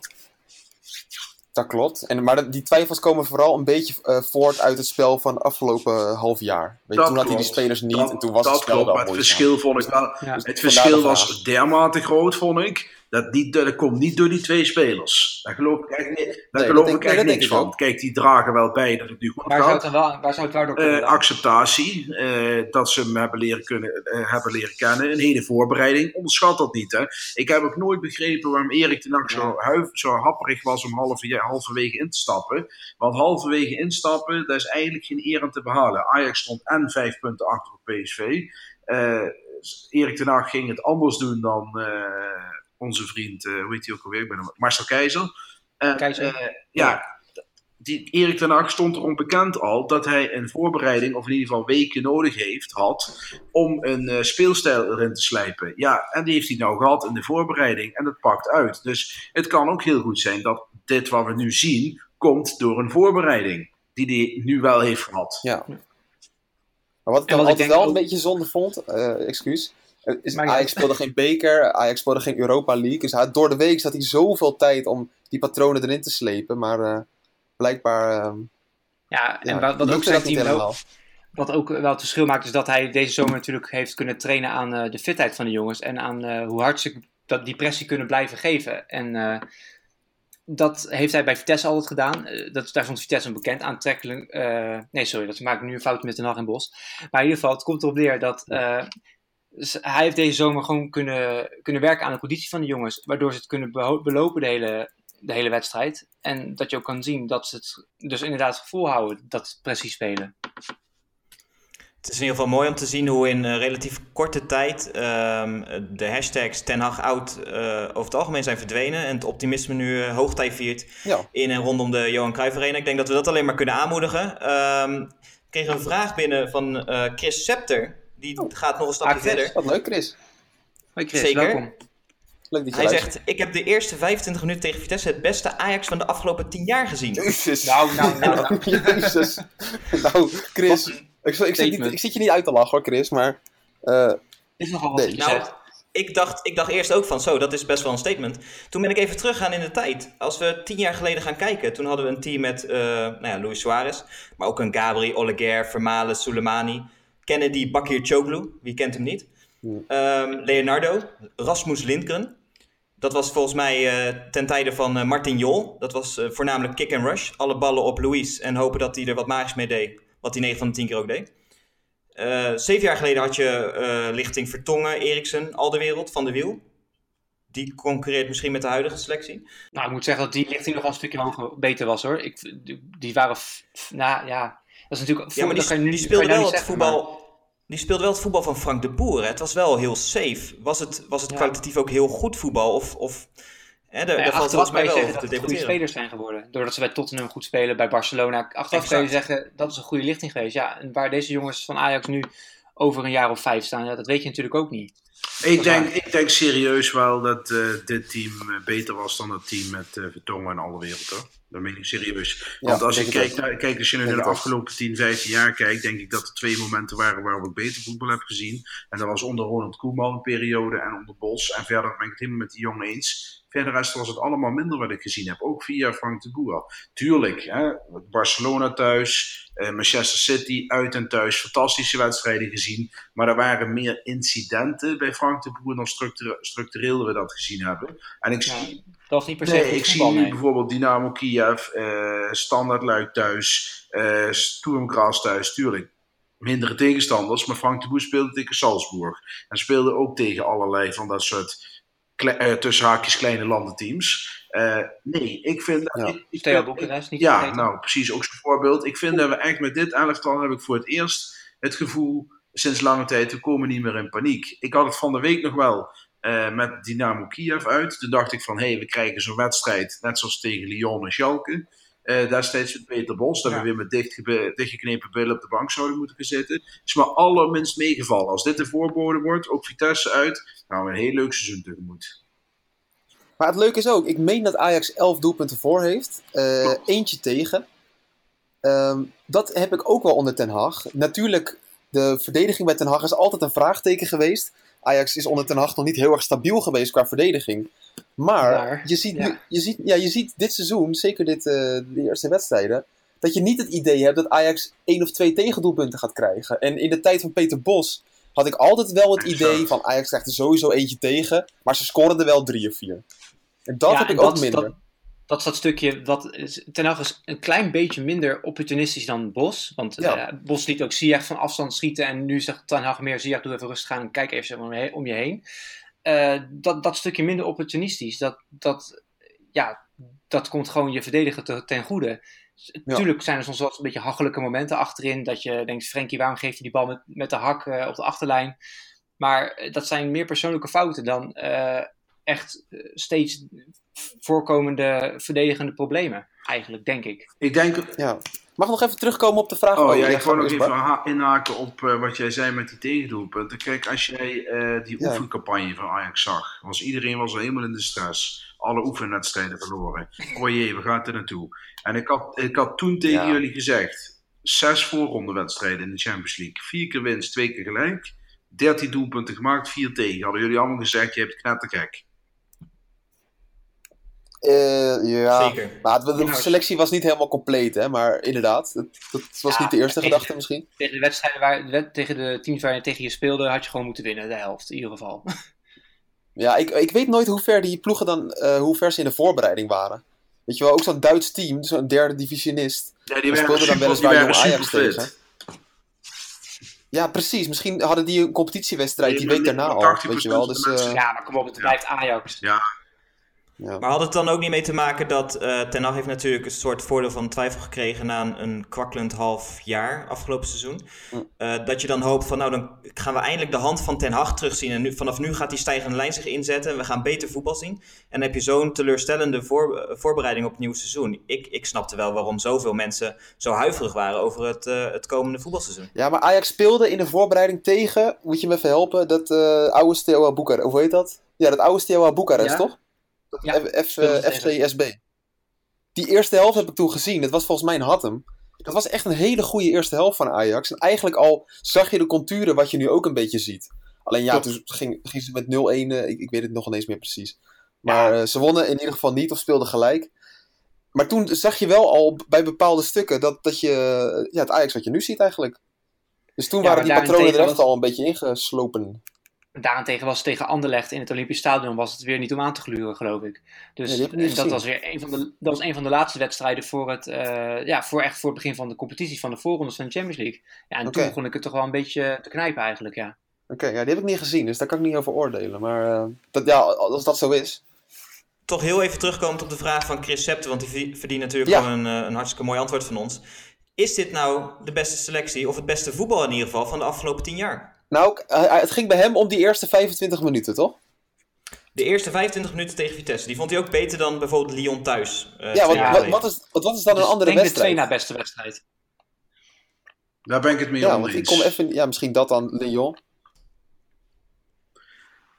Dat klopt. En, maar die twijfels komen vooral een beetje eh, voort uit het spel van afgelopen half jaar. Weet je, Dat toen had hij die spelers niet Dat- en toen was dat het spel klopt, wel maar het verschil vond ik wel... Ja. Het verschil was dermate groot, vond ik. Dat, niet, dat komt niet door die twee spelers. Daar geloof ik echt, niet- daar dat geloof ik echt niks ik van. ook. Kijk, die dragen wel bij dat het nu goed Waar zou het, gaat. wel, waar zou het daardoor kunnen Eh, acceptatie, eh, dat ze hem hebben leren, kunnen, eh, hebben leren kennen. Een hele voorbereiding. Onderschat dat niet. Hè. Ik heb ook nooit begrepen waarom Erik ten Hag zo, huif, zo happerig was om halve, halverwege in te stappen. Want halverwege instappen, daar is eigenlijk geen eer aan te behalen. Ajax stond en vijf punten achter op PSV. Eh, Erik ten Hag ging het anders doen dan eh, onze vriend, eh, hoe heet hij ook alweer? Ik ben hem- Marcel Keizer. En, Keizer. eh, ja, die Erik ten Hag stond erom bekend al dat hij een voorbereiding, of in ieder geval weken nodig heeft, had, om een eh, speelstijl erin te slijpen. Ja, en die heeft hij nou gehad in de voorbereiding en dat pakt uit. Dus het kan ook heel goed zijn dat dit wat we nu zien, komt door een voorbereiding. Die hij nu wel heeft gehad. Ja. Maar wat ik wat denk wel ook- een beetje zonde vond, eh, excuus. Is Ajax speelde geen beker, Ajax speelde geen Europa League. Dus hij, door de week zat hij zoveel tijd om die patronen erin te slepen. Maar eh, blijkbaar eh, Ja, en ja, wat, wat ook zijn team wel, helemaal. wat ook wel het verschil maakt, is dat hij deze zomer natuurlijk heeft kunnen trainen aan eh, de fitheid van de jongens. En aan eh, hoe hard ze dat die pressie kunnen blijven geven. En dat heeft hij bij Vitesse altijd gedaan. Dat, daar stond Vitesse een bekend aantrekkelijk. nee, sorry, dat maak ik nu een fout met de nacht in Bos. Maar in ieder geval, het komt erop neer dat. Z- hij heeft deze zomer gewoon kunnen, kunnen werken aan de conditie van de jongens. Waardoor ze het kunnen belopen de hele, de hele wedstrijd. En dat je ook kan zien dat ze het dus inderdaad volhouden, dat pressie spelen. Het is in ieder geval mooi om te zien hoe in eh, relatief korte tijd ehm, de hashtags Ten Hag Out eh, over het algemeen zijn verdwenen. En het optimisme nu eh, hoogtij viert Ja. in en rondom de Johan Cruijff Arena. Ik denk dat we dat alleen maar kunnen aanmoedigen. Ehm, ik kreeg een vraag binnen van eh, Chris Septer. Die Oh. gaat nog een stapje Ah, Chris. verder. Wat leuk, Chris. Hoi Chris, Zeker. welkom. Leuk dat je Hij luistert. zegt, ik heb de eerste 25 minuten tegen Vitesse het beste Ajax van de afgelopen 10 jaar gezien. Jezus. Nou, nou, nou, [laughs] nou. Jezus. nou, Chris. Ik, ik, zit niet, ik zit je niet uit te lachen hoor, Chris. Maar eh, is nogal wat Nee, gezegd. Nou, ik dacht, ik dacht eerst ook van zo, dat is best wel een statement. Toen ben ik even teruggegaan in de tijd. Als we tien jaar geleden gaan kijken, toen hadden we een team met eh nou ja, Luis Suarez, maar ook een Gabri, Oleguer, Vermalen, Soleimani, Kennedy, Bakir Choglu, wie kent hem niet? Ehm, Leonardo, Rasmus Lindgren. Dat was volgens mij eh, ten tijde van eh, Martin Jol. Dat was eh, voornamelijk kick and rush. Alle ballen op Luis en hopen dat hij er wat magisch mee deed. Wat hij 9 van de 10 keer ook deed. Eh, zeven jaar geleden had je eh, lichting Vertongen, Eriksen, de wereld van de wiel. Die concurreert misschien met de huidige selectie. Nou, ik moet zeggen dat die lichting nog wel een stukje hoger, beter was hoor. Ik, die, waren, nou ja, dat is natuurlijk... Ja, maar die, kan je nu- die kan speelde wel het zeggen, voetbal. Die speelde wel het voetbal van Frank de Boer. Hè? Het was wel heel safe. Was het, was het Ja. kwalitatief ook heel goed voetbal? Of, of hè, daar, maar- daar Ja, valt volgens mij wel over te goede spelers zijn geworden. Doordat ze bij Tottenham goed spelen, bij Barcelona. Achteraf kan je zeggen, dat is een goede lichting geweest. Ja, en waar deze jongens van Ajax nu over een jaar of vijf staan, ja, dat weet je natuurlijk ook niet. Ik denk, ik denk serieus wel dat eh, dit team eh, beter was dan het team met eh Vertongen en alle wereld. Hoor. Dat meen ik serieus. Ja, Want als ik het kijk, ook. naar, kijk, als je nu naar de afgelopen 10, 15 jaar kijkt, denk ik dat er twee momenten waren waarop ik beter voetbal heb gezien. En dat was onder Ronald Koeman een periode en onder Bos. En verder ben ik het helemaal met die jongen eens. Verder rest was het allemaal minder wat ik gezien heb. Ook via Frank de Boer. Tuurlijk, hè, Barcelona thuis, Manchester City uit en thuis. Fantastische wedstrijden gezien. Maar er waren meer incidenten bij Frank de Boer dan structure- structureel we dat gezien hebben. En ik Ja, zie, dat was niet per se nee, ik zie nu nee. bijvoorbeeld Dynamo Kiev, eh Standard Luik thuis, Sturm Graz thuis. Tuurlijk, mindere tegenstanders. Maar Frank de Boer speelde tegen Salzburg. En speelde ook tegen allerlei van dat soort kle- eh, tussen haakjes kleine landenteams. Eh, nee, ik vind... Ja. ik- ik Boekarest, niet ja, nou precies, ook zo'n voorbeeld. Ik vind dat we echt met dit elftal heb ik voor het eerst het gevoel sinds lange tijd, we komen niet meer in paniek. Ik had het van de week nog wel eh, met Dynamo Kiev uit. Toen dacht ik van, hé, hey, we krijgen zo'n wedstrijd, net zoals tegen Lyon en Schalke. Uh, destijds met Peter Bos, dat Ja. we weer met dichtge- dichtgeknepen billen op de bank zouden moeten gaan zitten. Is maar allerminst meegevallen. Als dit de voorbode wordt, ook Vitesse uit, gaan we een heel leuk seizoen tegemoet. Maar het leuke is ook, ik meen dat Ajax 11 doelpunten voor heeft. Eh, eentje tegen. Ehm, dat heb ik ook wel onder Ten Hag. Natuurlijk, de verdediging bij Ten Hag is altijd een vraagteken geweest. Ajax is onder Ten Hag nog niet heel erg stabiel geweest qua verdediging. Maar Maar, je, ziet ja. nu, je, ziet, ja, je ziet dit seizoen, zeker dit, eh, de eerste wedstrijden, dat je niet het idee hebt dat Ajax één of twee tegendoelpunten gaat krijgen. En in de tijd van Peter Bos had ik altijd wel het idee van Ajax krijgt er sowieso eentje tegen, maar ze scoren er wel drie of vier. En dat Ja, heb ik ook dat- minder. Dat, dat is dat stukje, wat, Ten Hag is een klein beetje minder opportunistisch dan Bos. Want Ja. eh, Bos liet ook Ziyech van afstand schieten. En nu zegt Ten Hag meer, Ziyech doe even rustig aan en kijk even om je heen. Eh, dat, dat stukje minder opportunistisch, dat, dat, ja, dat komt gewoon je verdediger te- ten goede. Natuurlijk zijn er soms wel een beetje hachelijke momenten achterin. Dat je denkt, Frenkie, waarom geef je die bal met, met de hak eh, op de achterlijn? Maar dat zijn meer persoonlijke fouten dan echt eh, steeds voorkomende verdedigende problemen. Eigenlijk, denk ik. Ik denk, Ja. Mag ik nog even terugkomen op de vraag? Oh ja, jij ik wou nog even ha- inhaken op eh, wat jij zei met die tegendoelpunten. Kijk, als jij eh, die Ja. oefencampagne van Ajax zag, was iedereen was al helemaal in de stress. Alle oefenwedstrijden verloren. Oh jee, we gaan er naartoe. En ik had, ik had toen tegen Ja. jullie gezegd, zes voorrondewedstrijden in de Champions League. Vier keer winst, twee keer gelijk. 13 doelpunten gemaakt, vier tegen. Hadden jullie allemaal gezegd, je hebt knettergek. Eh, ja, Zeker. maar de selectie was niet helemaal compleet, hè? maar inderdaad, dat, dat was Ja, niet de eerste tegen- gedachte misschien. Tegen de wedstrijden waar, tegen de teams waar je tegen je speelde, had je gewoon moeten winnen, de helft in ieder geval. [laughs] Ja, ik, ik weet nooit hoe ver die ploegen dan, eh, hoe ver ze in de voorbereiding waren. Weet je wel, ook zo'n Duits team, zo'n derde divisionist. Ja, die speelden dan weliswaar jong Ajax tegen. Ja, precies. Misschien hadden die een competitiewedstrijd die Die week daarna al, 80% weet je wel. Dus, eh, ja, maar kom op, het blijft Ajax. Ja, ja. Maar had het dan ook niet mee te maken dat eh Ten Hag heeft natuurlijk een soort voordeel van twijfel gekregen na een, een kwakkelend half jaar afgelopen seizoen. Hm. Eh, dat je dan hoopt van nou dan gaan we eindelijk de hand van Ten Hag terugzien en nu, vanaf nu gaat die stijgende lijn zich inzetten en we gaan beter voetbal zien. En dan heb je zo'n teleurstellende voor, eh, voorbereiding op het nieuwe seizoen. Ik, ik snapte wel waarom zoveel mensen zo huiverig waren over het, eh, het komende voetbalseizoen. ja, maar Ajax speelde in de voorbereiding tegen, moet je me even helpen, dat eh oude Steaua Boekarest, of hoe heet dat? Ja, dat oude Steaua Boekarest, Ja. toch? Ja, F, F, eh, FCSB. Die eerste helft heb ik toen gezien. Dat was volgens mij een Hattem. Dat was echt een hele goede eerste helft van Ajax. En eigenlijk al zag je de contouren wat je nu ook een beetje ziet. Alleen ja, toen ging, ging ze met 0-1. eh, ik, ik weet het nog ineens meer precies. Maar eh, ze wonnen in ieder geval niet of speelden gelijk. Maar toen zag je wel al bij bepaalde stukken dat, dat je eh, ja, het Ajax wat je nu ziet eigenlijk. Dus toen Ja, waren die patronen er echt was- al een beetje ingeslopen. Daarentegen was het tegen Anderlecht in het Olympisch Stadion was het weer niet om aan te gluren, geloof ik. Dus niet dat gezien. was weer een van de, dat was een van de laatste wedstrijden voor het, eh, ja, voor echt voor het begin van de competitie van de voorrondes van de Champions League. Ja, en toen begon ik het toch wel een beetje te knijpen eigenlijk, ja. Oké, ja, die heb ik niet gezien, dus daar kan ik niet over oordelen. Maar eh, dat, ja, als dat zo is. Toch heel even terugkomend op de vraag van Chris Septe, want die verdie- verdient natuurlijk Ja. gewoon een, eh, een hartstikke mooi antwoord van ons. Is dit nou de beste selectie, of het beste voetbal in ieder geval, van de afgelopen tien jaar? Nou, eh, het ging bij hem om die eerste 25 minuten, toch? De eerste 25 minuten tegen Vitesse, die vond hij ook beter dan bijvoorbeeld Lyon thuis. eh, Ja, wat, wat, wat, is, wat, wat is dan een Dus andere ik denk de twee wedstrijd? na beste wedstrijd. daar ben ik het mee Ja, want ik kom even... Ja, misschien dat dan, Lyon.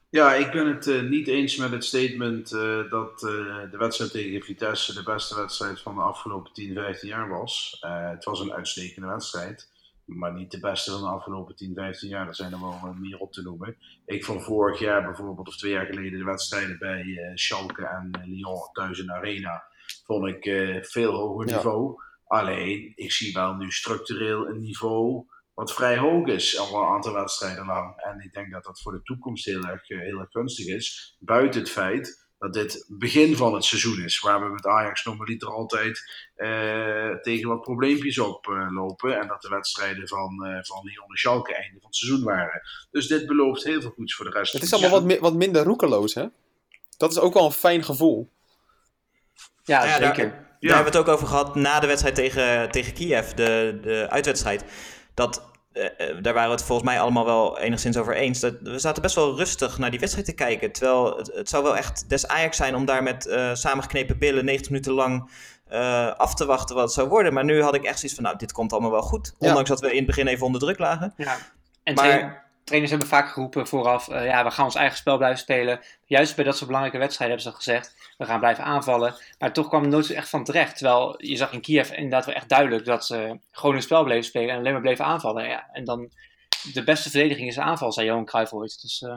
Ja, ik ben het eh, niet eens met het statement eh, dat eh, de wedstrijd tegen Vitesse de beste wedstrijd van de afgelopen 10, 15 jaar was. Eh, het was een uitstekende wedstrijd, maar niet de beste van de afgelopen 10, 15 jaar. Er zijn er wel eh, meer op te noemen. Ik vond vorig jaar bijvoorbeeld, of twee jaar geleden, de wedstrijden bij eh, Schalke en eh, Lyon thuis in de Arena, vond ik eh, veel hoger Ja. niveau. Alleen, ik zie wel nu structureel een niveau wat vrij hoog is al een aantal wedstrijden lang. En ik denk dat dat voor de toekomst heel erg, heel erg gunstig is. Buiten het feit dat dit begin van het seizoen is, waar we met Ajax normaliter altijd eh, tegen wat probleempjes oplopen. lopen en dat de wedstrijden van, eh van Lyon en Schalke einde van het seizoen waren. Dus dit belooft heel veel goeds voor de rest Het is allemaal het wat, mi- wat minder roekeloos, hè? Dat is ook wel een fijn gevoel. Ja, daar, zeker. daar hebben we het ook over gehad na de wedstrijd tegen, tegen Kiev, de, de uitwedstrijd. Dat eh, eh, daar waren we het volgens mij allemaal wel enigszins over eens. Dat, we zaten best wel rustig naar die wedstrijd te kijken. Terwijl het, het zou wel echt des Ajax zijn om daar met eh, samengeknepen billen 90 minuten lang eh, af te wachten wat het zou worden. Maar nu had ik echt zoiets van, nou, dit komt allemaal wel goed. Ja. Ondanks dat we in het begin even onder druk lagen. Ja. En Maar- trainers hebben vaak geroepen vooraf, eh, ja, we gaan ons eigen spel blijven spelen. Juist bij dat soort belangrijke wedstrijden hebben ze gezegd, we gaan blijven aanvallen. Maar toch kwam er nooit echt van terecht. Terwijl je zag in Kiev inderdaad wel echt duidelijk dat ze gewoon hun spel bleven spelen en alleen maar bleven aanvallen. Ja, en dan, de beste verdediging is de aanval, zei Johan Cruijff ooit. Dus eh,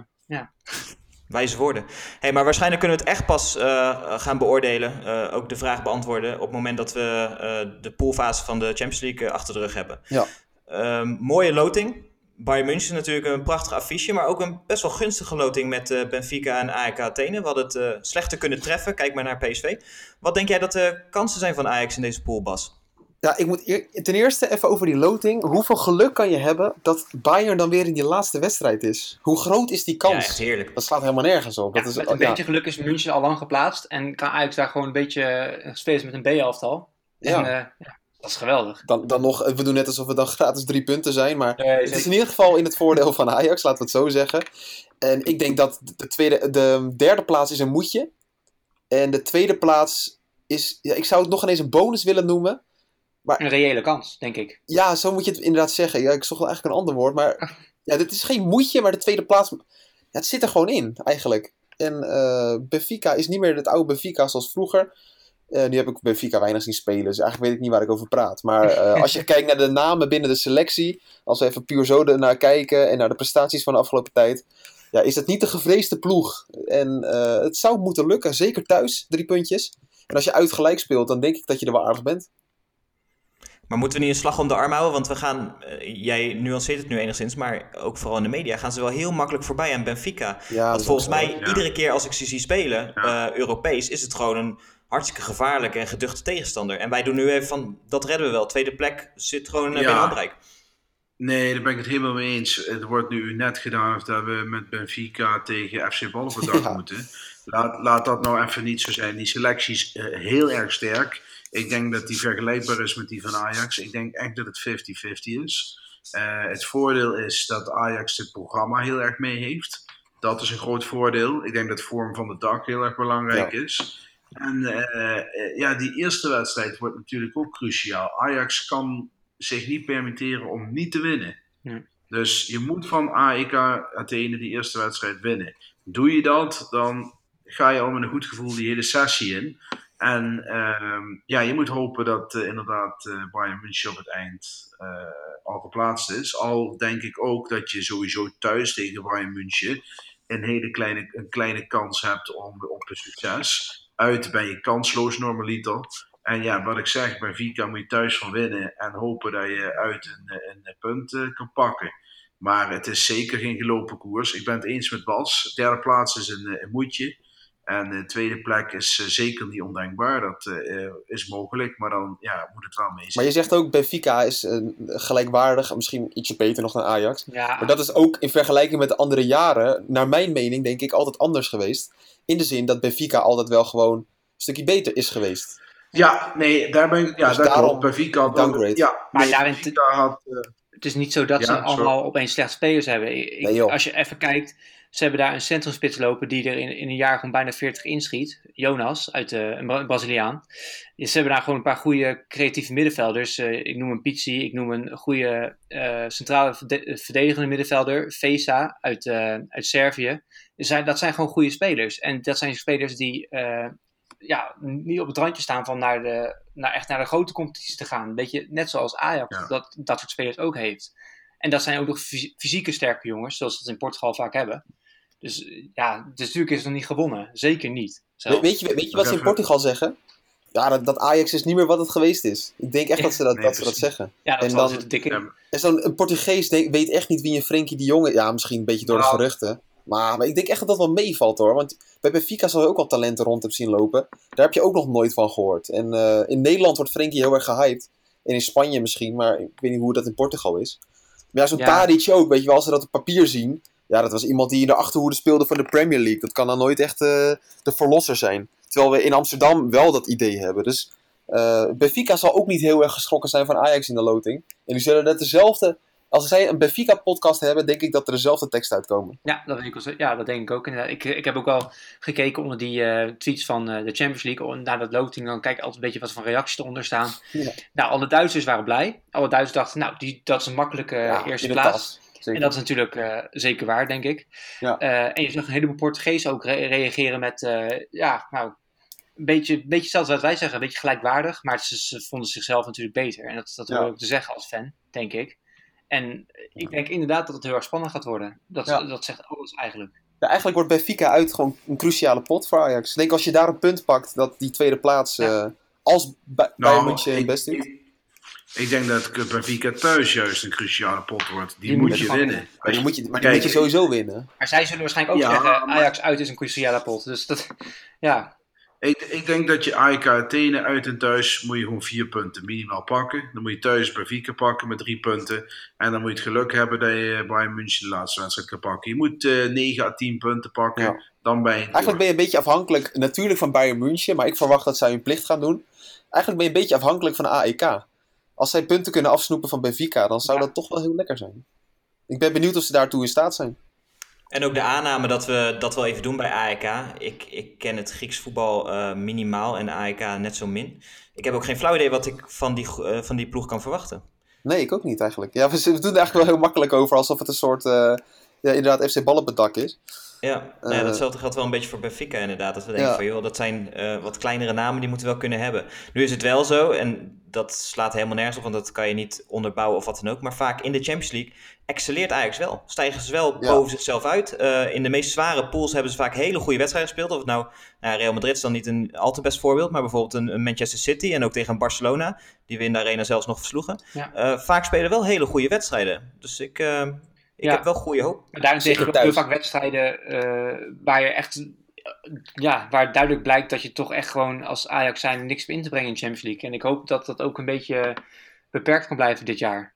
[laughs] Wijze woorden. Hey, maar waarschijnlijk kunnen we het echt pas eh, gaan beoordelen. eh, ook de vraag beantwoorden op het moment dat we eh, de poolfase van de Champions League achter de rug hebben. Ja. Ehm, mooie loting. Bayern München natuurlijk een prachtig affiche, maar ook een best wel gunstige loting met eh, Benfica en AEK Athene. We hadden het eh, slechter kunnen treffen. Kijk maar naar PSV. Wat denk jij dat de kansen zijn van Ajax in deze pool, Bas? Ja, ik moet eer- ten eerste even over die loting. Hoeveel geluk kan je hebben dat Bayern dan weer in die laatste wedstrijd is? Hoe groot is die Ja, kans? echt heerlijk. dat slaat helemaal nergens op. ja, dat is, met een ja, beetje geluk is München al lang geplaatst en kan Ajax daar gewoon een beetje eh, spelen met een B-elftal. Ja. En eh, ja, dat is geweldig. dan, dan nog, we doen net alsof het dan gratis drie punten zijn, maar Nee, het is in ieder geval in het voordeel van Ajax, laten we het zo zeggen. En ik denk dat de, tweede, de derde plaats is een moetje. En de tweede plaats is, ja, ik zou het nog ineens een bonus willen noemen. Een reële kans, denk ik. Ja, zo moet je het inderdaad zeggen. Ja, ik zocht wel eigenlijk een ander woord, maar [laughs] ja, dit is geen moetje, maar de tweede plaats, ja, het zit er gewoon in, eigenlijk. En eh Benfica is niet meer het oude Benfica zoals vroeger. Eh, nu heb ik Benfica weinig zien spelen, dus eigenlijk weet ik niet waar ik over praat. Maar eh, als je [laughs] kijkt naar de namen binnen de selectie, als we even puur zo naar kijken en naar de prestaties van de afgelopen tijd, ja, is het niet de gevreesde ploeg. En eh, het zou moeten lukken, zeker thuis, drie puntjes. En als je uitgelijk speelt, dan denk ik dat je er wel aardig bent. Maar moeten we niet een slag om de arm houden? Want we gaan, eh, jij nuanceert het nu enigszins, maar ook vooral in de media gaan ze wel heel makkelijk voorbij aan Benfica. Ja, dat Want volgens mij, Ja. iedere keer als ik ze zie spelen, eh, Europees, is het gewoon een hartstikke gevaarlijke en geduchte tegenstander. En wij doen nu even van, dat redden we wel. Tweede plek zit gewoon eh, Ja. binnen handbereik. Nee, daar ben ik het helemaal mee eens. Het wordt nu net gedaan of dat we met Benfica tegen FC Ballenverdag [laughs] Ja. moeten. Laat, laat dat nou even niet zo zijn. Die selectie is eh, heel erg sterk. Ik denk dat die vergelijkbaar is met die van Ajax. Ik denk echt dat het 50-50 is. Eh, het voordeel is dat Ajax het programma heel erg mee heeft. Dat is een groot voordeel. Ik denk dat vorm van de dag heel erg belangrijk is. En eh, eh, ja, die eerste wedstrijd wordt natuurlijk ook cruciaal. Ajax kan zich niet permitteren om niet te winnen. Ja. Dus je moet van AEK Athene die eerste wedstrijd winnen. Doe je dat, dan ga je al met een goed gevoel die hele sessie in. En ehm, ja, je moet hopen dat eh, inderdaad eh, Bayern München op het eind al geplaatst is. Al denk ik ook dat je sowieso thuis tegen Bayern München een hele kleine, een kleine kans hebt om, op een succes. Uit ben je kansloos normaliter. En ja, wat ik zeg, bij Vika moet je thuis van winnen en hopen dat je uit een, eh, een, punt eh, kan pakken. Maar het is zeker geen gelopen koers. Ik ben het eens met Bas. Derde plaats is een, eh, een moedje. En de tweede plek is eh, zeker niet ondenkbaar. Dat eh, eh, is mogelijk, maar dan ja, moet het wel mee Maar zijn. je zegt ook, Benfica is eh, gelijkwaardig, misschien ietsje beter nog dan Ajax. Ja, Maar dat is ook in vergelijking met de andere jaren, naar mijn mening, denk ik, altijd anders geweest. In de zin dat Benfica altijd wel gewoon een stukje beter is geweest. Ja, nee, daar ben ik. Ja, Dus daarom had downgrade. Ja, Maar nee, daarin- Benfica had. eh, Het is niet zo dat Ja, ze allemaal opeens slechte spelers hebben. Ik- Nee, als je even kijkt, ze hebben daar een centrumspits lopen die er in, in een jaar gewoon bijna 40 inschiet. Jonas, uit de, een Bra- Braziliaan. Dus ze hebben daar gewoon een paar goede creatieve middenvelders. Eh, ik noem een Pizzi, ik noem een goede eh, centrale verde- verdedigende middenvelder. Vesa uit, eh, uit Servië. Dus dat zijn gewoon goede spelers. En dat zijn spelers die eh, ja, niet op het randje staan van naar de, naar echt naar de grote competities te gaan. Weet je, net zoals Ajax Ja. dat, dat soort spelers ook heeft. En dat zijn ook nog fys- fysieke sterke jongens, zoals ze het in Portugal vaak hebben. Dus ja, dus natuurlijk is het nog niet gewonnen. Zeker niet. We- weet, je, weet je wat ze in Portugal zeggen? Ja, dat, dat Ajax is niet meer wat het geweest is. Ik denk echt dat ze dat, Nee, dat, ze dat zeggen. ja, dat en dan- zitten dik in. Ja, En zo'n een Portugees denk- weet echt niet wie een Frenkie de Jong is. Ja, misschien een beetje door de Nou. geruchten. Maar, maar ik denk echt dat dat wel meevalt hoor. Want bij Benfica zal je ook wel talenten rond hebben zien lopen. Daar heb je ook nog nooit van gehoord. En eh, in Nederland wordt Frenkie heel erg gehyped. En in Spanje misschien, maar ik weet niet hoe dat in Portugal is. Maar ja, zo'n Ja. Tadic ook, weet je wel, als ze dat op papier zien. Ja, dat was iemand die in de achterhoede speelde van de Premier League. Dat kan dan nooit echt eh, de verlosser zijn. Terwijl we in Amsterdam wel dat idee hebben. Dus eh Benfica zal ook niet heel erg geschrokken zijn van Ajax in de loting. En die zullen net dezelfde als zij een Benfica-podcast hebben, denk ik dat er dezelfde teksten uitkomen. Ja, dat denk ik, wel, ja, dat denk ik ook. Inderdaad. Ik, ik heb ook wel gekeken onder die eh, tweets van eh, de Champions League. oh, Na dat loting, dan kijk ik altijd een beetje wat voor reacties eronder staan. Ja. Nou, alle Duitsers waren blij. Alle Duitsers dachten, nou, die, dat is een makkelijke Ja, eerste plaats. Zeker. En dat is natuurlijk eh, zeker waar, denk ik. Ja. Eh, en je zag een heleboel Portugezen ook re- reageren met, eh, ja, nou, een beetje, een beetje hetzelfde wat wij zeggen, een beetje gelijkwaardig. Maar ze, vonden zichzelf natuurlijk beter. En dat, dat Ja. hoor ik te zeggen als fan, denk ik. En ik denk inderdaad dat het heel erg spannend gaat worden. Dat, Ja. dat zegt alles eigenlijk. Ja, eigenlijk wordt Benfica uit gewoon een cruciale pot voor Ajax. Ik denk als je daar een punt pakt, dat die tweede plaats, Ja. eh, als Ba- Bayern München het best doet. ik, denk dat Benfica thuis juist een cruciale pot wordt. Die, Die moet moet je winnen. Maar die moet je, maar die Kijk, moet je sowieso winnen. Maar zij zullen waarschijnlijk ook Ja, zeggen, maar- Ajax uit is een cruciale pot. Dus dat, [laughs] ja, Ik, ik denk dat je AEK Athene uit en thuis moet je gewoon vier punten minimaal pakken. Dan moet je thuis Benfica pakken met drie punten. En dan moet je het geluk hebben dat je Bayern München de laatste wedstrijd kan pakken. Je moet eh 9 à 10 punten pakken. Ja. Dan ben je. Eigenlijk ben je een beetje afhankelijk natuurlijk van Bayern München, maar ik verwacht dat zij hun plicht gaan doen. Eigenlijk ben je een beetje afhankelijk van AEK. Als zij punten kunnen afsnoepen van Benfica, dan zou Ja. dat toch wel heel lekker zijn. Ik ben benieuwd of ze daartoe in staat zijn. En ook de aanname dat we dat wel even doen bij AEK. Ik, ik ken het Grieks voetbal eh, minimaal en AEK net zo min. Ik heb ook geen flauw idee wat ik van die, eh, van die ploeg kan verwachten. Nee, ik ook niet eigenlijk. Ja, we, doen er eigenlijk wel heel makkelijk over, alsof het een soort, eh, ja, inderdaad, FC Ballenbedak is. Ja, nou ja, Eh, datzelfde geldt wel een beetje voor Benfica inderdaad. Dat we denken Ja. van joh, dat zijn eh, wat kleinere namen, die moeten we wel kunnen hebben. Nu is het wel zo, en dat slaat helemaal nergens op, want dat kan je niet onderbouwen of wat dan ook. Maar vaak in de Champions League excelleert Ajax wel. Stijgen ze wel Ja. boven zichzelf uit. Eh, in de meest zware pools hebben ze vaak hele goede wedstrijden gespeeld. Of het nou, nou Real Madrid is dan niet een al te best voorbeeld, maar bijvoorbeeld een, een Manchester City en ook tegen een Barcelona, die we in de arena zelfs nog versloegen. Ja. Eh, vaak spelen wel hele goede wedstrijden. Dus ik, eh, ik Ja. heb wel goede hoop. Maar daarin Zeker tegen ook heel vaak wedstrijden eh, waar je echt, ja, waar duidelijk blijkt dat je toch echt gewoon als Ajax zijn niks meer in te brengen in de Champions League. En ik hoop dat dat ook een beetje beperkt kan blijven dit jaar.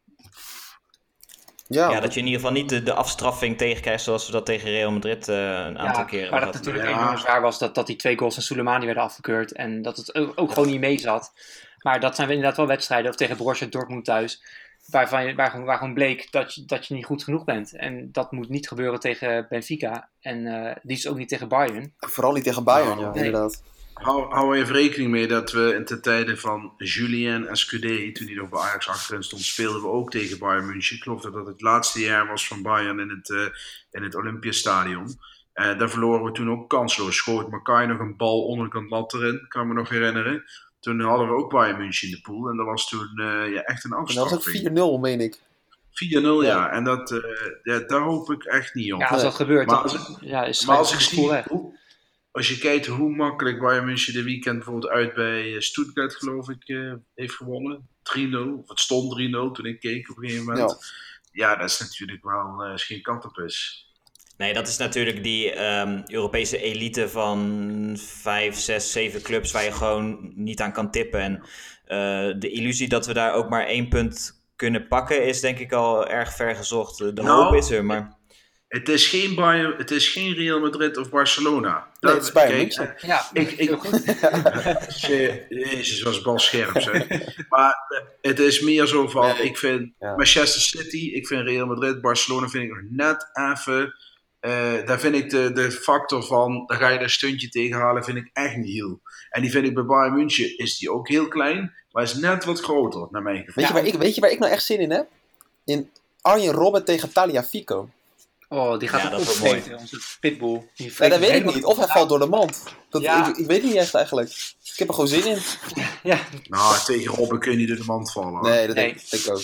Ja, Ja, dat je in ieder geval niet de, de afstraffing tegenkrijgt zoals we dat tegen Real Madrid eh, een aantal Ja, keren maar dat natuurlijk Ja. enorm zwaar was dat, dat die twee goals van Soleimani werden afgekeurd en dat het ook, ook gewoon niet mee zat. Maar dat zijn inderdaad wel wedstrijden, of tegen Borussia Dortmund thuis, waarvan je, waar, gewoon, waar gewoon bleek dat je, dat je niet goed genoeg bent. En dat moet niet gebeuren tegen Benfica en eh liefst ook niet tegen Bayern. vooral niet tegen Bayern, ja, Nee. inderdaad. Hou, hou even rekening mee dat we in de tijden van Julien en Scudé, toen hij nog bij Ajax achterin stond, speelden we ook tegen Bayern München. Ik geloof dat dat het laatste jaar was van Bayern in het, eh in het Olympiastadion. Eh daar verloren we toen ook kansloos. Schoot Makai nog een bal onderkant lat erin, kan me nog herinneren. Toen hadden we ook Bayern München in de pool en dat was toen eh, ja, echt een En dat was ook 4-0, meen ik. 4-0, ja. Ja. En dat, eh, ja, daar hoop ik echt niet op. Ja, als dat gebeurt, Maar dan als ja, is Maar als ik zie, weg. hoe, als je kijkt hoe makkelijk Bayern München de weekend bijvoorbeeld uit bij eh, Stuttgart, geloof ik, eh, heeft gewonnen. 3-0, of het stond 3-0 toen ik keek op een gegeven moment. Ja, dat is natuurlijk wel eh, is geen kattenpus. Nee, dat is natuurlijk die ehm, Europese elite van vijf, zes, zeven clubs waar je gewoon niet aan kan tippen. En eh, de illusie dat we daar ook maar één punt kunnen pakken is denk ik al erg ver gezocht. De Nou, hoop is er, maar... Het is geen, Bayern, het is geen Real Madrid of Barcelona. Nee, Dat- het is Bayern kijk, München. Ja, Ik- ik-. [laughs] Je- Jezus, was bal scherp zeg. maar eh, het is meer zo van, Nee. ik vind Ja. Manchester City, ik vind Real Madrid, Barcelona vind ik nog net even, eh, daar vind ik de, de factor van, daar ga je een stuntje tegenhalen, vind ik echt niet heel. En die vind ik bij Bayern München, is die ook heel klein, maar is net wat groter, naar mijn gevoel. Weet, je waar ik, weet je waar ik nou echt zin in heb? In Arjen Robben tegen Talia Fico. Oh, die gaat Ja, dat wordt mooi. onze pitbull. Die Ja, dat weet ik niet. Of hij valt door de mand. Dat, Ja. ik, ik weet niet echt eigenlijk. Ik heb er gewoon zin in. Ja, Nou, tegen Robben kun je niet door de mand vallen. hoor. Nee, dat Nee. denk ik, denk ik ook.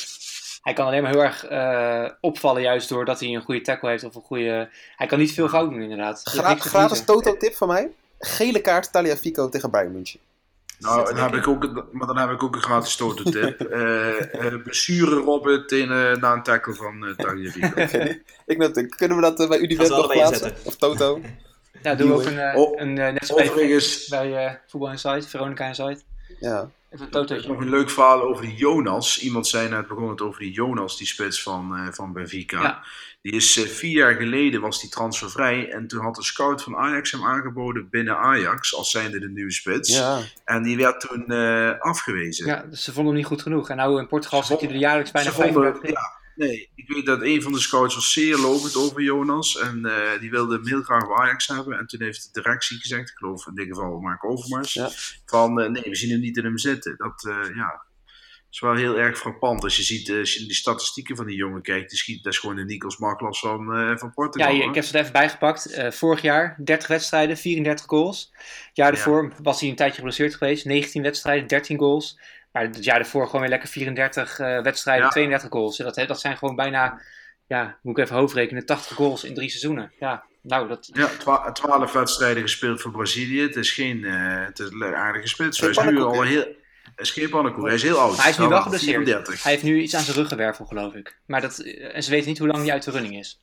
Hij kan alleen maar heel erg eh, opvallen juist doordat hij een goede tackle heeft of een goede... Hij kan niet veel fout doen inderdaad. Gra gratis. Toto-tip van mij. Gele kaart Talia Fico tegen Bayern München. Nou, dan heb ik ook, maar dan heb ik ook een gratis tototip. [laughs] eh eh blessure Robben tegen, eh, na een tackle van uh, Tagliafico. [laughs] Ik net, kunnen we dat bij ze nog plaatsen? Of Toto? Ja, [laughs] doen we ook een, Oh, een bij, bij eh, Voetbal Insight, Veronica Insight. Ja. Even een is nog een leuk verhaal over die Jonas. Iemand zei net, begon het over die Jonas, die spits van, eh, van Benfica. Ja. Die is eh, vier jaar geleden was die transfervrij. En toen had de scout van Ajax hem aangeboden binnen Ajax, als zijnde de nieuwe spits. ja. En die werd toen eh, afgewezen. Ja, dus ze vonden hem niet goed genoeg. En nou in Portugal zit hij er jaarlijks bijna Ze vonden, 35 ja, nee, ik, weet dat een van de scouts was zeer lovend over Jonas. En eh, die wilde hem heel graag bij Ajax hebben. En toen heeft de directie gezegd, ik geloof in dit geval Mark Overmars, Ja. van eh, nee, we zien hem niet in hem zitten. Dat eh, ja, is wel heel erg frappant. Als je ziet, als je die statistieken van die jongen kijkt, die schiet, dat is gewoon de Nikos Maklas van, van Ja, Portugal. hier, hoor. ik heb ze er even bijgepakt. Vorig jaar 30 wedstrijden, 34 goals. Het jaar Ja. daarvoor was hij een tijdje geblesseerd geweest. 19 wedstrijden, 13 goals. Maar het jaar daarvoor gewoon weer lekker 34 eh, wedstrijden, Ja. 32 goals. Dat, dat zijn gewoon bijna, ja, moet ik even hoofdrekenen, 80 goals in drie seizoenen. Ja, nou, dat, Ja, twa- twaalf wedstrijden gespeeld voor Brazilië. Het is geen eh, het is een aardige spits. Hij is Geen nu al heel. Hij is geen pannenkoek, hij is heel oud. Maar hij is nu wel geblesseerd. 34. Hij heeft nu iets aan zijn ruggenwervel, geloof ik. Maar dat, eh, en ze weten niet hoe lang hij uit de running is.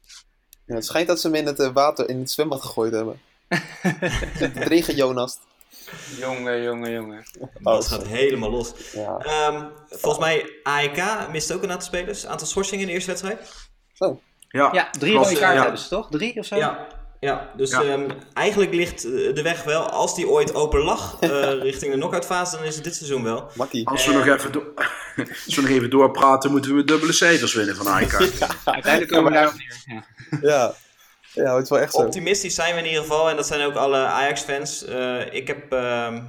Ja, het schijnt dat ze hem in het eh, water, in het zwembad gegooid hebben. [laughs] Het regen Jonas. Jongen, jongen, jongen. Dat gaat helemaal los. Ja. Ehm, volgens mij, AEK mist ook een aantal spelers. Aantal schorsingen in de eerste wedstrijd. Ja, Ja, drie rode kaarten ja. hebben ze toch? Drie of zo? Ja, ja dus Ja. ehm, eigenlijk ligt eh, de weg wel, als die ooit open lag, [laughs] eh, richting de knock-out fase, dan is het dit seizoen wel. Makkie. Als we, nog even do- [laughs] als we nog even doorpraten, moeten we dubbele cijfers winnen van AEK. [laughs] Uiteindelijk komen we daar op neer. Ja. Ja. Het is wel echt zo. Optimistisch zijn we in ieder geval, en dat zijn ook alle Ajax-fans. Eh, ik heb ehm,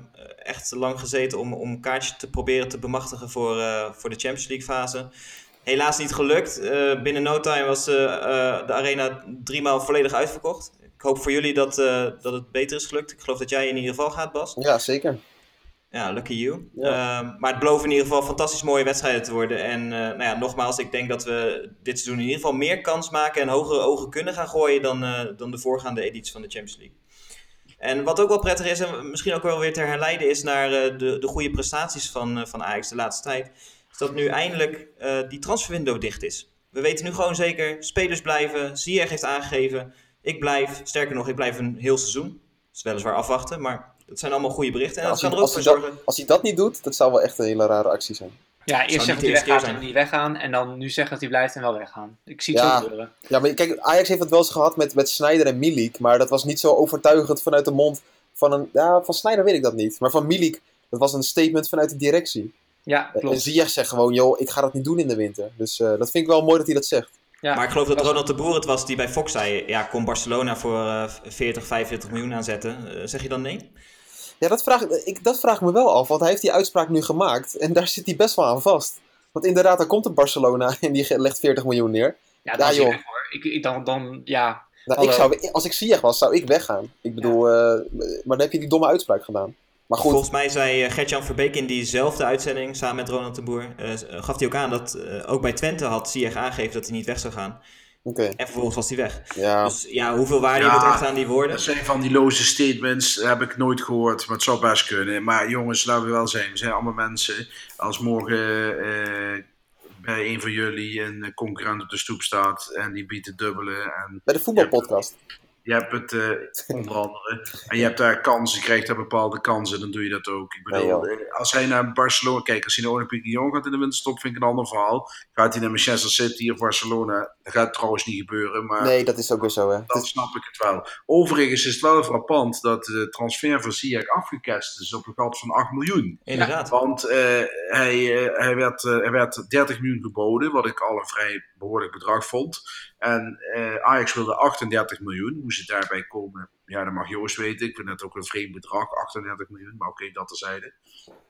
echt lang gezeten om, om een kaartje te proberen te bemachtigen voor, eh, voor de Champions League fase. Helaas niet gelukt. Eh, binnen no time was de arena driemaal volledig uitverkocht. Ik hoop voor jullie dat, dat het beter is gelukt. Ik geloof dat jij in ieder geval gaat, Bas. Ja, zeker. Ja, lucky you. Ja. Ehm, maar het belooft in ieder geval fantastisch mooie wedstrijden te worden. En eh, nou ja, nogmaals, ik denk dat we dit seizoen in ieder geval meer kans maken en hogere ogen kunnen gaan gooien dan, eh, dan de voorgaande edities van de Champions League. En wat ook wel prettig is, en misschien ook wel weer te herleiden is naar eh, de, de goede prestaties van, van Ajax de laatste tijd, is dat nu eindelijk die transferwindow dicht is. We weten nu gewoon zeker, spelers blijven, Ziyech heeft aangegeven, ik blijf, sterker nog, ik blijf een heel seizoen. Dat is weliswaar afwachten, maar dat zijn allemaal goede berichten. En Als dat hij, er ook als, voor hij dat, zorgen. als hij dat niet doet, dat zou wel echt een hele rare actie zijn. Ja, eerst zeggen dat hij weggaat en niet weggaan. En dan nu zeggen dat hij blijft en wel weggaan. Ik zie het Ja. zo gebeuren. Ja, maar kijk, Ajax heeft het wel eens gehad met, met Sneijder en Milik. Maar dat was niet zo overtuigend vanuit de mond van een... Ja, van Sneijder weet ik dat niet. Maar van Milik, dat was een statement vanuit de directie. Ja, En klopt. Ziyech zegt gewoon, joh, ik ga dat niet doen in de winter. Dus eh, dat vind ik wel mooi dat hij dat zegt. Ja. Maar ik geloof dat Ronald de Boer het was die bij Fox zei: ja, kon Barcelona voor eh 40, 45 miljoen aanzetten. Eh, zeg je dan nee? Ja, dat vraag, ik, dat vraag ik me wel af, want hij heeft die uitspraak nu gemaakt. En daar zit hij best wel aan vast. Want inderdaad, dan komt een Barcelona [laughs] en die legt 40 miljoen neer. Ja, Ja, dan is hij joh. hoor. Ik, ik, dan, dan, ja. Nou, ik zou, als ik Ziyech was, zou ik weggaan. Ik bedoel, eh, maar dan heb je die domme uitspraak gedaan. Maar goed, Volgens mij zei eh, Gert-Jan Verbeek in diezelfde uitzending samen met Ronald de Boer: eh, gaf hij ook aan dat eh, ook bij Twente had Ziyech aangegeven dat hij niet weg zou gaan. oké. En vervolgens was hij weg. Ja, Dus ja, hoeveel waarde Ja. je moet echt aan die woorden? Dat zijn van die loze statements, heb ik nooit gehoord, maar het zou best kunnen. Maar jongens, laten we wel zijn, we zijn allemaal mensen. Als morgen eh, bij een van jullie een concurrent op de stoep staat en die biedt het dubbele en bij de voetbalpodcast. Je hebt het eh, [laughs] onder andere en je hebt daar kansen, je krijgt daar bepaalde kansen, dan doe je dat ook. Ik bedoel, Ja, als hij naar Barcelona, kijk, als hij naar Olympique Lyon gaat in de winterstop, vind ik een ander verhaal. Gaat hij naar Manchester City of Barcelona, dat gaat trouwens niet gebeuren, maar... Nee, dat is ook weer zo, hè. Is- snap ik het wel. Overigens is het wel frappant dat de transfer van Ziyech afgekast is op een gat van 8 miljoen. Inderdaad. Want eh, hij, eh, hij, werd, eh, hij werd 30 miljoen geboden, wat ik al een vrij behoorlijk bedrag vond. En eh, Ajax wilde 38 miljoen. Hoe ze daarbij komen, ja, dat mag Joost weten. Ik vind het ook een vreemd bedrag, 38 miljoen. Maar oké, dat terzijde.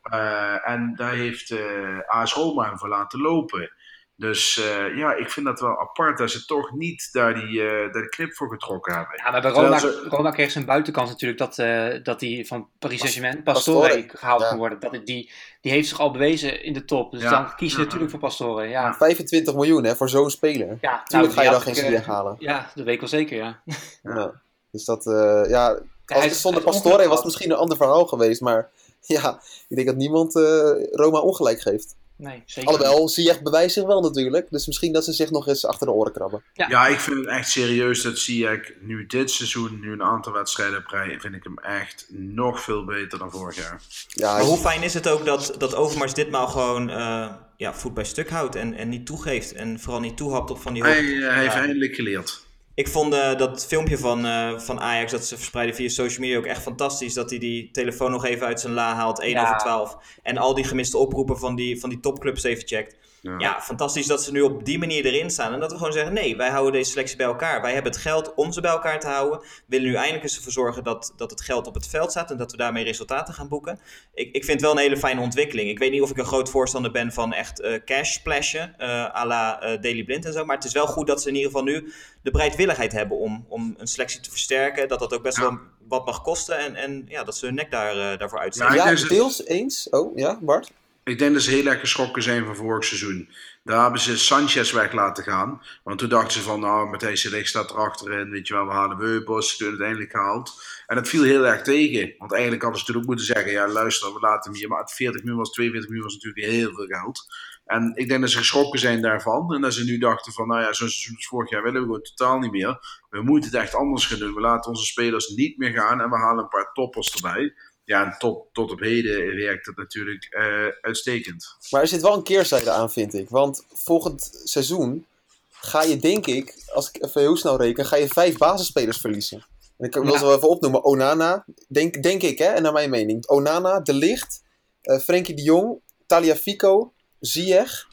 Eh en daar heeft eh AS Roma hem voor laten lopen. Dus eh, ja, ik vind dat wel apart dat ze toch niet daar die, eh, daar de knip voor getrokken hebben. Ja, maar bij Roma, ze- Roma kreeg zijn buitenkant natuurlijk dat, eh, dat die van Paris Saint-Germain, Pastore. Pastore, gehaald Ja. kon worden. Dat, die, die heeft zich al bewezen in de top. Dus Ja. dan kies je Ja. natuurlijk voor Pastore. Ja, 25 miljoen, hè, voor zo'n speler. ja Tuurlijk nou, ga je dan geen Ziyech halen. Ja, dat weet ik wel zeker, ja. Ja. Dus dat, eh, ja, hij als het zonder Pastore was het misschien een ander verhaal geweest. Maar [laughs] ja, ik denk dat niemand eh, Roma ongelijk geeft. Nee, zeker. Alhoewel, Ziyech bewijst zich wel natuurlijk. Dus misschien dat ze zich nog eens achter de oren krabben. Ja. Ja, ik vind het echt serieus dat Ziyech nu dit seizoen, nu een aantal wedstrijden op rij, vind ik hem echt nog veel beter dan vorig jaar. Ja, Maar hoe fijn is het ook dat, dat Overmars ditmaal gewoon eh, ja, voet bij stuk houdt en, en niet toegeeft. En vooral niet toehapt op van die Hij, hoogte. eh, hij heeft Ja. eindelijk geleerd. Ik vond eh, dat filmpje van, eh, van Ajax dat ze verspreiden via social media ook echt fantastisch. Dat hij die telefoon nog even uit zijn la haalt, 1 Ja. over 12. En al die gemiste oproepen van die, van die topclubs even checkt. Ja, fantastisch dat ze nu op die manier erin staan. En dat we gewoon zeggen, nee, wij houden deze selectie bij elkaar. Wij hebben het geld om ze bij elkaar te houden. We willen nu eindelijk eens ervoor zorgen dat, dat het geld op het veld staat. En dat we daarmee resultaten gaan boeken. Ik, ik vind het wel een hele fijne ontwikkeling. Ik weet niet of ik een groot voorstander ben van echt eh, cash splashen. eh à la eh, Daily Blind en zo. Maar het is wel goed dat ze in ieder geval nu de bereidwilligheid hebben om, om een selectie te versterken. Dat dat ook best Ja. wel wat mag kosten. En, en ja, dat ze hun nek daar, daarvoor uitsteken. Ja, Ja, deels eens. Oh, ja, Bart? Ik denk dat ze heel erg geschrokken zijn van vorig seizoen. Daar hebben ze Sanchez weg laten gaan. Want toen dachten ze van, nou, Matthijs de Ligt staat erachterin. Weet je wel, we halen Weupers. Toen uiteindelijk gehaald. En dat viel heel erg tegen. Want eigenlijk hadden ze ook moeten zeggen, ja luister, we laten hem hier. Maar 40 miljoen was, 42 miljoen was natuurlijk heel veel geld. En ik denk dat ze geschrokken zijn daarvan. En dat ze nu dachten van, nou ja, zo'n seizoen als vorig jaar willen we gewoon totaal niet meer. We moeten het echt anders gaan doen. We laten onze spelers niet meer gaan. En we halen een paar toppers erbij. Ja, en tot, tot op heden werkt het natuurlijk eh, uitstekend. Maar er zit wel een keerzijde aan, vind ik. Want volgend seizoen ga je, denk ik, als ik even heel snel reken, ga je vijf basisspelers verliezen. En ik wil Ja. ze wel even opnoemen. Onana, denk, denk ik, hè, en naar mijn mening. Onana, De Ligt, eh Frenkie de Jong, Taliafico, Ziyech.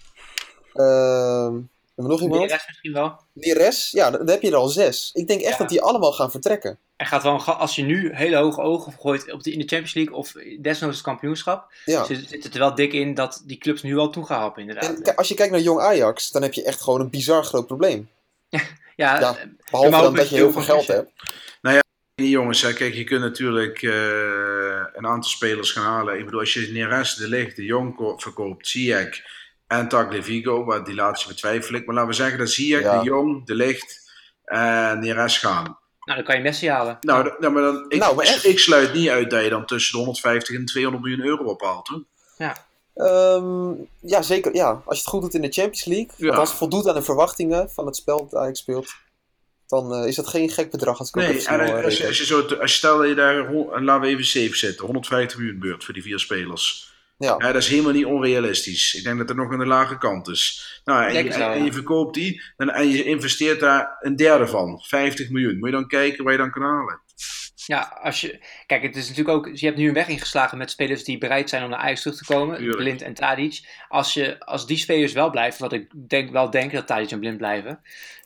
ehm hebben we nog Die iemand? rest misschien wel. Neres. Ja, dan dan heb je er al zes. Ik denk echt Ja. dat die allemaal gaan vertrekken. Er gaat wel als je nu hele hoge ogen gooit op de, in de Champions League of desnoods het kampioenschap, Ja. zit, het er wel dik in dat die clubs nu wel toegehaald inderdaad. En als je kijkt naar Jong Ajax, dan heb je echt gewoon een bizar groot probleem. [laughs] ja, ja, eh, Behalve dan dat je heel veel geld hebt. Die jongens, hè, kijk, je kunt natuurlijk eh, een aantal spelers gaan halen. Ik bedoel, als je Neres, De Ligt, De Jong ko- verkoopt, Ziyech en Tagliafico, waar die laatste betwijfel ik. Maar laten we zeggen dat Ziyech, Ja. De Jong, De Ligt en Neres gaan. Nou, dan kan je Messi halen. Nou, d- nou, maar dan, ik, Nou, maar ik sluit niet uit dat je dan tussen de 150 en 200 miljoen euro ophaalt. Hoor. Ehm, ja, zeker. Ja. Als je het goed doet in de Champions League, Ja. als het voldoet aan de verwachtingen van het spel dat Ajax speelt, dan eh, is dat geen gek bedrag als ik Nee, en als, je, als, je zo, als je stel dat je daar, laten we even safe zetten, 150 miljoen beurt voor die vier spelers. Ja. Ja, dat is helemaal niet onrealistisch. Ik denk dat het nog aan de lage kant is. Nou, en, je, en verkoopt die en je investeert daar een derde van, 50 miljoen. Moet je dan kijken waar je dan kan halen. Ja, als je, kijk, het is natuurlijk ook, je hebt nu een weg ingeslagen met spelers die bereid zijn om naar Ajax terug te komen, Tuurlijk. Blind en Tadic. Als, je, als die spelers wel blijven, wat ik denk, wel denk dat Tadic en Blind blijven,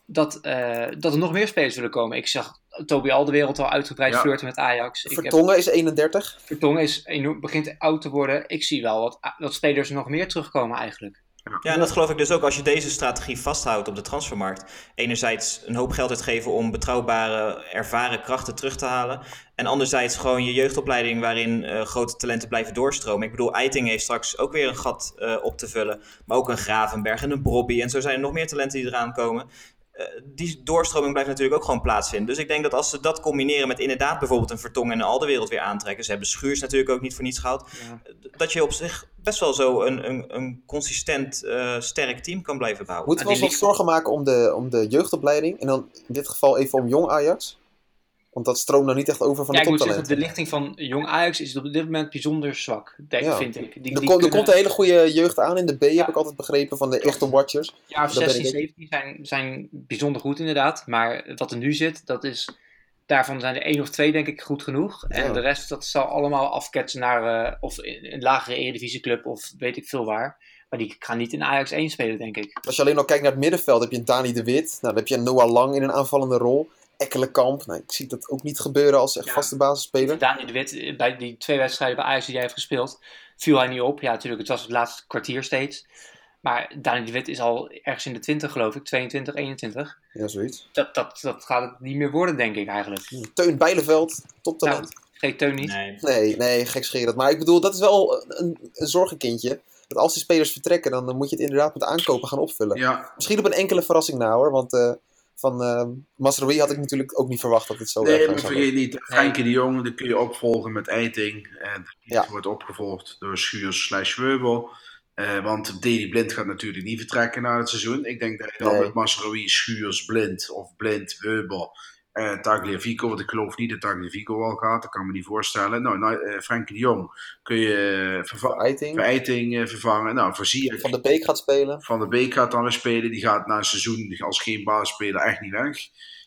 dat, eh, dat er nog meer spelers willen komen. Ik zag Toby Alderwereld al uitgebreid Ja. flirten met Ajax. Heb, Vertongen is 31. Vertongen is enorm, begint oud te worden. Ik zie wel wat, wat spelers nog meer terugkomen eigenlijk. Ja, en dat geloof ik dus ook als je deze strategie vasthoudt op de transfermarkt. Enerzijds een hoop geld uitgeven om betrouwbare, ervaren krachten terug te halen. En anderzijds gewoon je jeugdopleiding waarin eh, grote talenten blijven doorstromen. Ik bedoel, Eiting heeft straks ook weer een gat eh, op te vullen. Maar ook een Gravenberg en een Brobby. En zo zijn er nog meer talenten die eraan komen. Eh, die doorstroming blijft natuurlijk ook gewoon plaatsvinden. Dus ik denk dat als ze dat combineren met inderdaad bijvoorbeeld een Vertongen en een Alderwereld weer aantrekken. Ze hebben Schuurs natuurlijk ook niet voor niets gehaald Ja. dat je op zich best wel zo een, een, een consistent eh, sterk team kan blijven bouwen. Moeten we ons wat zorgen maken om de, om de jeugdopleiding? En dan in dit geval even om Jong Ajax? Want dat stroomt nou niet echt over van Ja, de ik moet zeggen, toptalenten. de lichting van Jong Ajax is op dit moment bijzonder zwak, denk, Ja. vind ik. Die, Er, die komt- er kunnen- komt een hele goede jeugd aan in de B, heb Ja. ik altijd begrepen, van de echte watchers. Ja, of Dat ben 16, ik 17 zijn, zijn bijzonder goed inderdaad. Maar wat er nu zit, dat is... Daarvan zijn er één of twee denk ik goed genoeg. En Ja. de rest, dat zal allemaal afketsen naar... eh, of een lagere eredivisieclub of weet ik veel waar. Maar die gaan niet in Ajax 1 spelen, denk ik. Als je alleen al kijkt naar het middenveld, heb je een Dani de Wit. Nou, dan heb je een Noah Lang in een aanvallende rol. Ekkelenkamp, nou, ik zie dat ook niet gebeuren als echt Ja. vaste basisspeler. Daniel de Wit, eh, bij die twee wedstrijden bij Ajax die hij heeft gespeeld... viel hij niet op. Ja, natuurlijk, het was het laatste kwartier steeds. Maar Daniel de Wit is al ergens in de 20, geloof ik. 22, 21. Ja, zoiets. Dat, dat, dat gaat het niet meer worden, denk ik eigenlijk. Teun Bijleveld, toptalent. Nou, vergeet Teun niet. Nee. Nee, nee, gekscherend. Maar ik bedoel, dat is wel een, een zorgenkindje. Dat als die spelers vertrekken, dan, dan moet je het inderdaad met aankopen gaan opvullen. Ja, Misschien op een enkele verrassing na hoor. Want eh, van eh Masraoui had ik natuurlijk ook niet verwacht dat het zo nee, erg maar vergeet niet, Frenkie de Jong, die kun je opvolgen met Eiting. En die Ja. wordt opgevolgd door Schuurs slash Weubel. Eh, want Deli Blind gaat natuurlijk niet vertrekken na het seizoen. Ik denk dat je dan Nee. met Masraoui, Schuurs, Blind of Blind, Weubel, eh Tagliafico, want ik geloof niet dat Tagliafico al gaat, dat kan ik me niet voorstellen. Nou, nou eh, Frenkie de Jong kun je eh, vervangen. Eiting Voor Eiting eh, vervangen. Nou, van de Beek gaat spelen. van de Beek gaat dan weer spelen. Die gaat na een seizoen als geen basisspeler echt niet weg.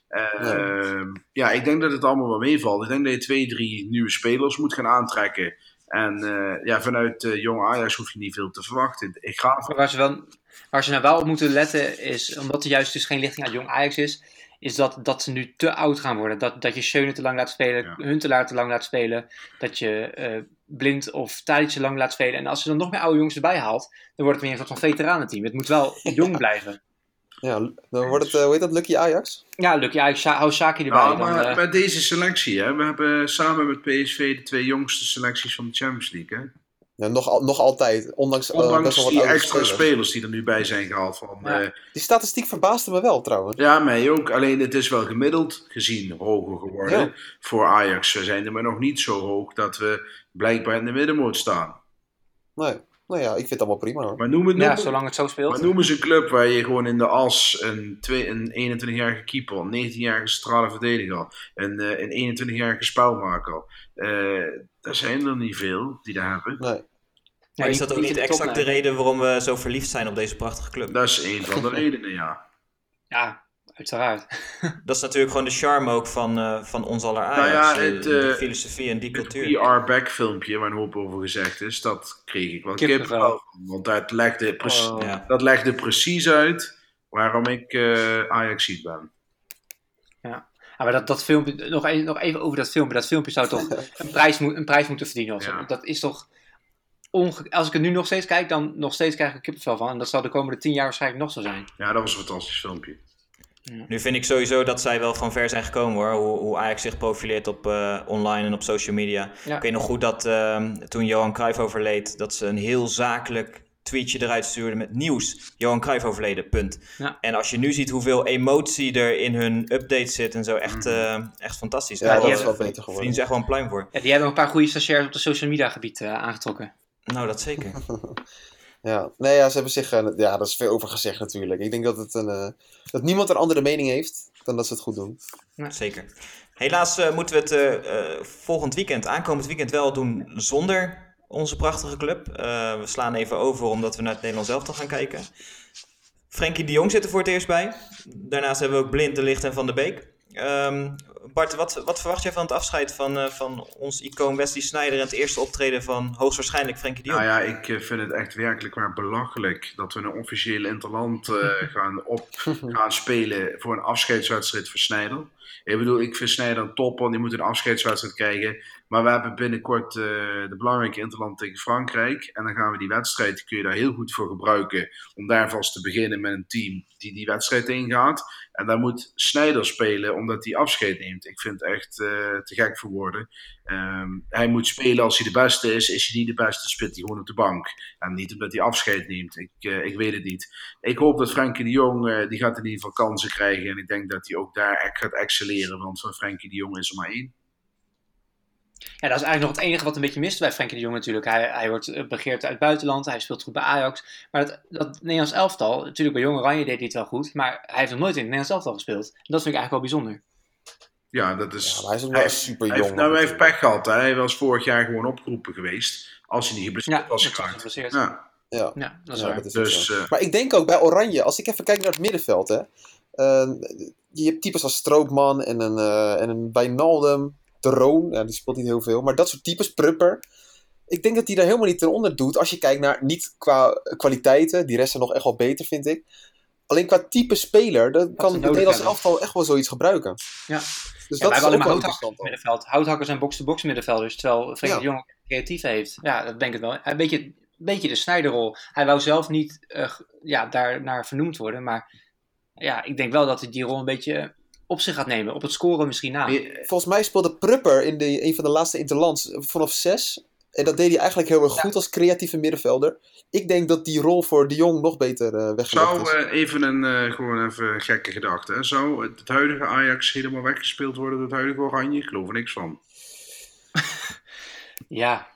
Eh, Ja, ik denk dat het allemaal wel meevalt. Ik denk dat je twee, drie nieuwe spelers moet gaan aantrekken. En eh, ja, vanuit eh, jong Ajax hoef je niet veel te verwachten. Ik ga waar ze, wel, waar ze nou wel op moeten letten is, omdat er juist dus geen lichting aan jong Ajax is, is dat, dat ze nu te oud gaan worden. Dat, dat je Schöne te lang laat spelen, Ja. Huntelaar te lang laat spelen, dat je eh, Blind of Tadic te lang laat spelen. En als je dan nog meer oude jongens erbij haalt, dan wordt het weer een soort van veteranenteam. Het moet wel [laughs] jong blijven. Ja, dan wordt het, eh, hoe heet dat, Lucky Ajax? Ja, Luc, ja, Sha- hou Shaki erbij. Ja, dan, maar eh, met deze selectie, hè, we hebben samen met PSV de twee jongste selecties van de Champions League. Hè? Ja, nog, nog altijd, ondanks, eh, best Ondanks wel wat die extra spelers. spelers die er nu bij zijn gehaald. Van, Ja. eh, Die statistiek verbaasde me wel trouwens. Ja, mij ook. Alleen het is wel gemiddeld gezien hoger geworden Ja. voor Ajax. We zijn er maar nog niet zo hoog dat we blijkbaar in de middenmoot staan. Nee, nou ja, ik vind het allemaal prima hoor. Maar noem, het, ja, zolang het zo speelt. maar noem eens een club waar je gewoon in de as een, twee- een 21-jarige keeper, een 19-jarige centrale verdediger, een, eh, een 21-jarige spelmaker. Eh er zijn er niet veel die dat hebben. Nee. Maar is dat ook niet exact top, de reden waarom we zo verliefd zijn op deze prachtige club? Dat is een van de [laughs] redenen, ja. Ja, uiteraard. [laughs] Dat is natuurlijk gewoon de charme ook van, eh, van ons aller Ajax. Nou ja, eh, het, die eh, filosofie en die Het cultuur. We Are Back filmpje, waar een hoop over gezegd is, dat kreeg ik wel Kippenvel. Want dat legde, precies, Oh. Ja. dat legde precies uit waarom ik eh Ajax ziet ben. Ja, maar dat, dat filmpje, nog, even, nog even over dat filmpje. Dat filmpje zou toch [laughs] een prijs, moet, een prijs moeten verdienen. Of zo. Ja. Dat is toch. Onge als ik het nu nog steeds kijk, dan nog steeds krijg ik er kippenvel van. En dat zal de komende tien jaar waarschijnlijk nog zo zijn. Ja, dat was een fantastisch filmpje. Nu vind ik sowieso dat zij wel van ver zijn gekomen hoor. Hoe, hoe Ajax zich profileert op eh, online en op social media. Ja. Ik weet nog goed dat ehm, toen Johan Cruijff overleed, dat ze een heel zakelijk tweetje eruit stuurden met nieuws. Johan Cruijff overleden, punt. Ja. En als je nu ziet hoeveel emotie er in hun updates zit en zo, echt, eh, echt fantastisch. Ja, Daar dat is wel beter verdienen geworden. ze echt wel een pluim voor. Ja, die hebben een paar goede stagiairs op de social media gebied eh, aangetrokken. Nou, dat zeker. [laughs] Ja, nee, ja, ze hebben zich, eh, ja, daar is veel over gezegd natuurlijk. Ik denk dat, het een, eh, dat niemand een andere mening heeft dan dat ze het goed doen. Zeker. Helaas eh, moeten we het eh, eh, volgend weekend, aankomend weekend, wel doen zonder onze prachtige club. Eh, we slaan even over omdat we naar het Nederlands elftal gaan kijken. Frenkie de Jong zit er voor het eerst bij. Daarnaast hebben we ook Blind, De Licht en Van der Beek. Ehm, Bart, wat, wat verwacht jij van het afscheid van, eh, van ons icoon Wesley Sneijder en het eerste optreden van hoogstwaarschijnlijk Frenkie de Jong? Nou ja, ik eh, vind het echt werkelijk waar belachelijk dat we een officiële interland eh, [laughs] gaan, op, gaan spelen voor een afscheidswedstrijd voor Snijder. Ik bedoel, ik vind Snijder een topper, die moet een afscheidswedstrijd krijgen. Maar we hebben binnenkort eh, de belangrijke interland tegen Frankrijk. En dan gaan we die wedstrijd, kun je daar heel goed voor gebruiken. Om daar vast te beginnen met een team die die wedstrijd ingaat. En daar moet Snijder spelen omdat hij afscheid neemt. Ik vind het echt eh, te gek voor woorden. Ehm, hij moet spelen als hij de beste is. Is hij niet de beste, spit hij gewoon op de bank. En niet omdat hij afscheid neemt. Ik, eh, ik weet het niet. Ik hoop dat Frenkie de Jong, die gaat in ieder geval kansen krijgen. En ik denk dat hij ook daar echt gaat excelleren. Want van Frenkie de Jong is er maar één. Ja, dat is eigenlijk nog het enige wat een beetje mist bij Frenkie de Jong natuurlijk. Hij, hij wordt eh, begeerd uit het buitenland, hij speelt goed bij Ajax. Maar dat, dat Nederlands elftal, natuurlijk bij Jong Oranje deed hij het wel goed. Maar hij heeft nog nooit in het Nederlands elftal gespeeld. En dat vind ik eigenlijk wel bijzonder. Ja, dat is... Ja, hij is wel hij, super hij jong. heeft, nou, hij heeft pech gehad. Hè. Hij was vorig jaar gewoon opgeroepen geweest. Als hij niet geblesseerd Ja, was dat is geraakt. Ja, Ja, Ja, dat is ja, waar. dat is dus zo. eh, Maar ik denk ook bij Oranje, als ik even kijk naar het middenveld, hè. eh, je hebt types als Stroopman en een, eh en een Wijnaldum, De Roon, ja, die speelt niet heel veel. Maar dat soort types, Prupper. Ik denk dat die daar helemaal niet ten onder doet. Als je kijkt naar, niet qua kwaliteiten, die rest zijn nog echt wel beter, vind ik. Alleen qua type speler, dan kan het Nederlands elftal echt wel zoiets gebruiken. Ja. Dus Ja, dat is ook houthakkers middenveld. Houthakkers en box-to-box middenvelders. Terwijl Frenkie Ja. de Jong creatief heeft. Ja, dat denk ik wel. Een beetje, een beetje de snijderrol. Hij wou zelf niet g- ja, daar naar vernoemd worden. Maar ja, ik denk wel dat hij die rol een beetje op zich gaat nemen. Op het scoren misschien na. Volgens mij speelde Prupper in de, een van de laatste interlands vanaf zes. En dat deed hij eigenlijk heel erg goed als creatieve middenvelder. Ik denk dat die rol voor de Jong nog beter eh weggelegd Zou is. eh, even een eh, gewoon even gekke gedachte. Hè? Zou het, het huidige Ajax helemaal weggespeeld worden door het huidige Oranje? Ik geloof er niks van. [laughs] Ja,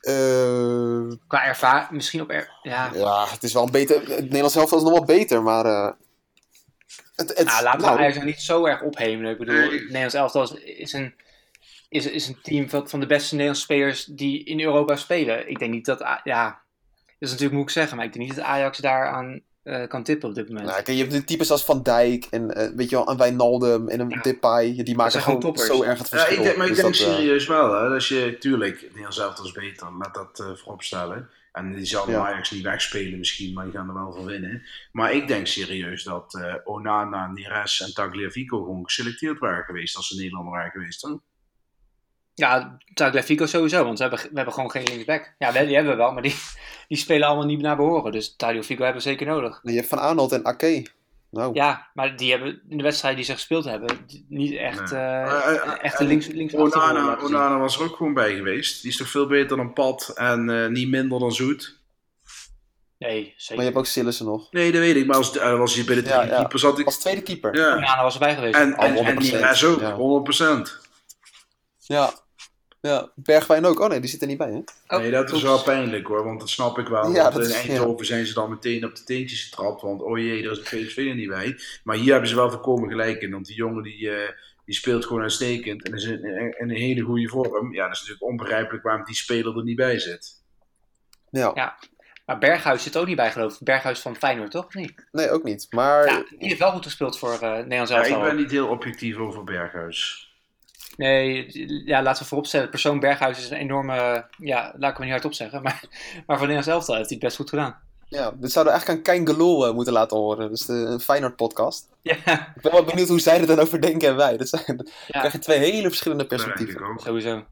Eh, qua ervaring. Misschien op... Er, ja, ja, het is wel een beter. Het Nederlands elftal is nog wel beter, maar. eh, het, het, nou, we nou, Ajax nou niet zo erg ophemelen. Ik bedoel, Nee. het Nederlands elftal is, is een... Is, is een team van, van de beste Nederlandse spelers die in Europa spelen. Ik denk niet dat... Ja, dat is natuurlijk moeilijk zeggen, maar ik denk niet dat Ajax daaraan eh, kan tippen op dit moment. Nou, je hebt de types als Van Dijk en eh, weet je wel, een Wijnaldum en een Ja. Depay. Die maken gewoon toppers. zo erg het Ja, verschil. ik denk, maar ik Dus denk dat, eh, serieus wel. Hè, als je, tuurlijk, Nederland zelf is beter, laat dat eh voorop stellen. En die zal Ja. Ajax niet wegspelen misschien, maar die gaan er wel voor winnen. Maar ik denk serieus dat eh, Onana, Neres en Tagliafico gewoon geselecteerd waren geweest als ze Nederlander waren geweest. Hè? Ja, Tagliafico sowieso, want we hebben, we hebben gewoon geen linksback. Ja, wel, die hebben we wel, maar die, [laughs] die spelen allemaal niet naar behoren. Dus Tagliafico hebben we zeker nodig. Je hebt Van Arnold en Ake. Nou, Ja, maar die hebben in de wedstrijd die ze gespeeld hebben, niet echt, Nee. eh Eh, eh, echt en een links, links Onana, Onana was er ook gewoon bij geweest. Die is toch veel beter dan Pat en eh, niet minder dan Zoet. Nee, maar zeker. je hebt ook Sillissen nog. Nee, dat weet ik. Maar als, als hij bij de Ja, ja. keepers zat ik... Als tweede keeper. Ja. Onana was erbij geweest. En, en, en 100%, Neres ook, ja. 100%. Ja. Ja. Bergwijn ook. Oh nee, die zit er niet bij, hè? Oh, nee, dat is wel pijnlijk hoor, want dat snap ik wel. Ja, want in Eindhoven zijn ze dan meteen op de teentjes getrapt, want oh jee, daar is de PSV er niet bij. Maar hier hebben ze wel voorkomen gelijk in, want die jongen die, eh, die speelt gewoon uitstekend en is in, in, in een hele goede vorm. Ja, dat is natuurlijk onbegrijpelijk waarom die speler er niet bij zit. Ja. Ja. Maar Berghuis zit ook niet bij, geloof ik. Berghuis van Feyenoord, toch? Nee. Nee, ook niet. Maar Ja, die heeft wel goed gespeeld voor eh Nederland Ja, ik ben niet heel objectief over Berghuis. Nee, ja, laten we vooropstellen. Persoon Berghuis is een enorme... Ja, laat ik hem niet hardop zeggen. Maar, [laughs] maar voor Nederland zelf heeft hij het best goed gedaan. ja, dit zouden we eigenlijk aan Kein Gelul eh, moeten laten horen. Dus de, een Feyenoord podcast. Ja, Ik ben wel benieuwd hoe zij er dan over denken en wij. Dat zijn, dan krijg je twee hele verschillende perspectieven. ook. sowieso.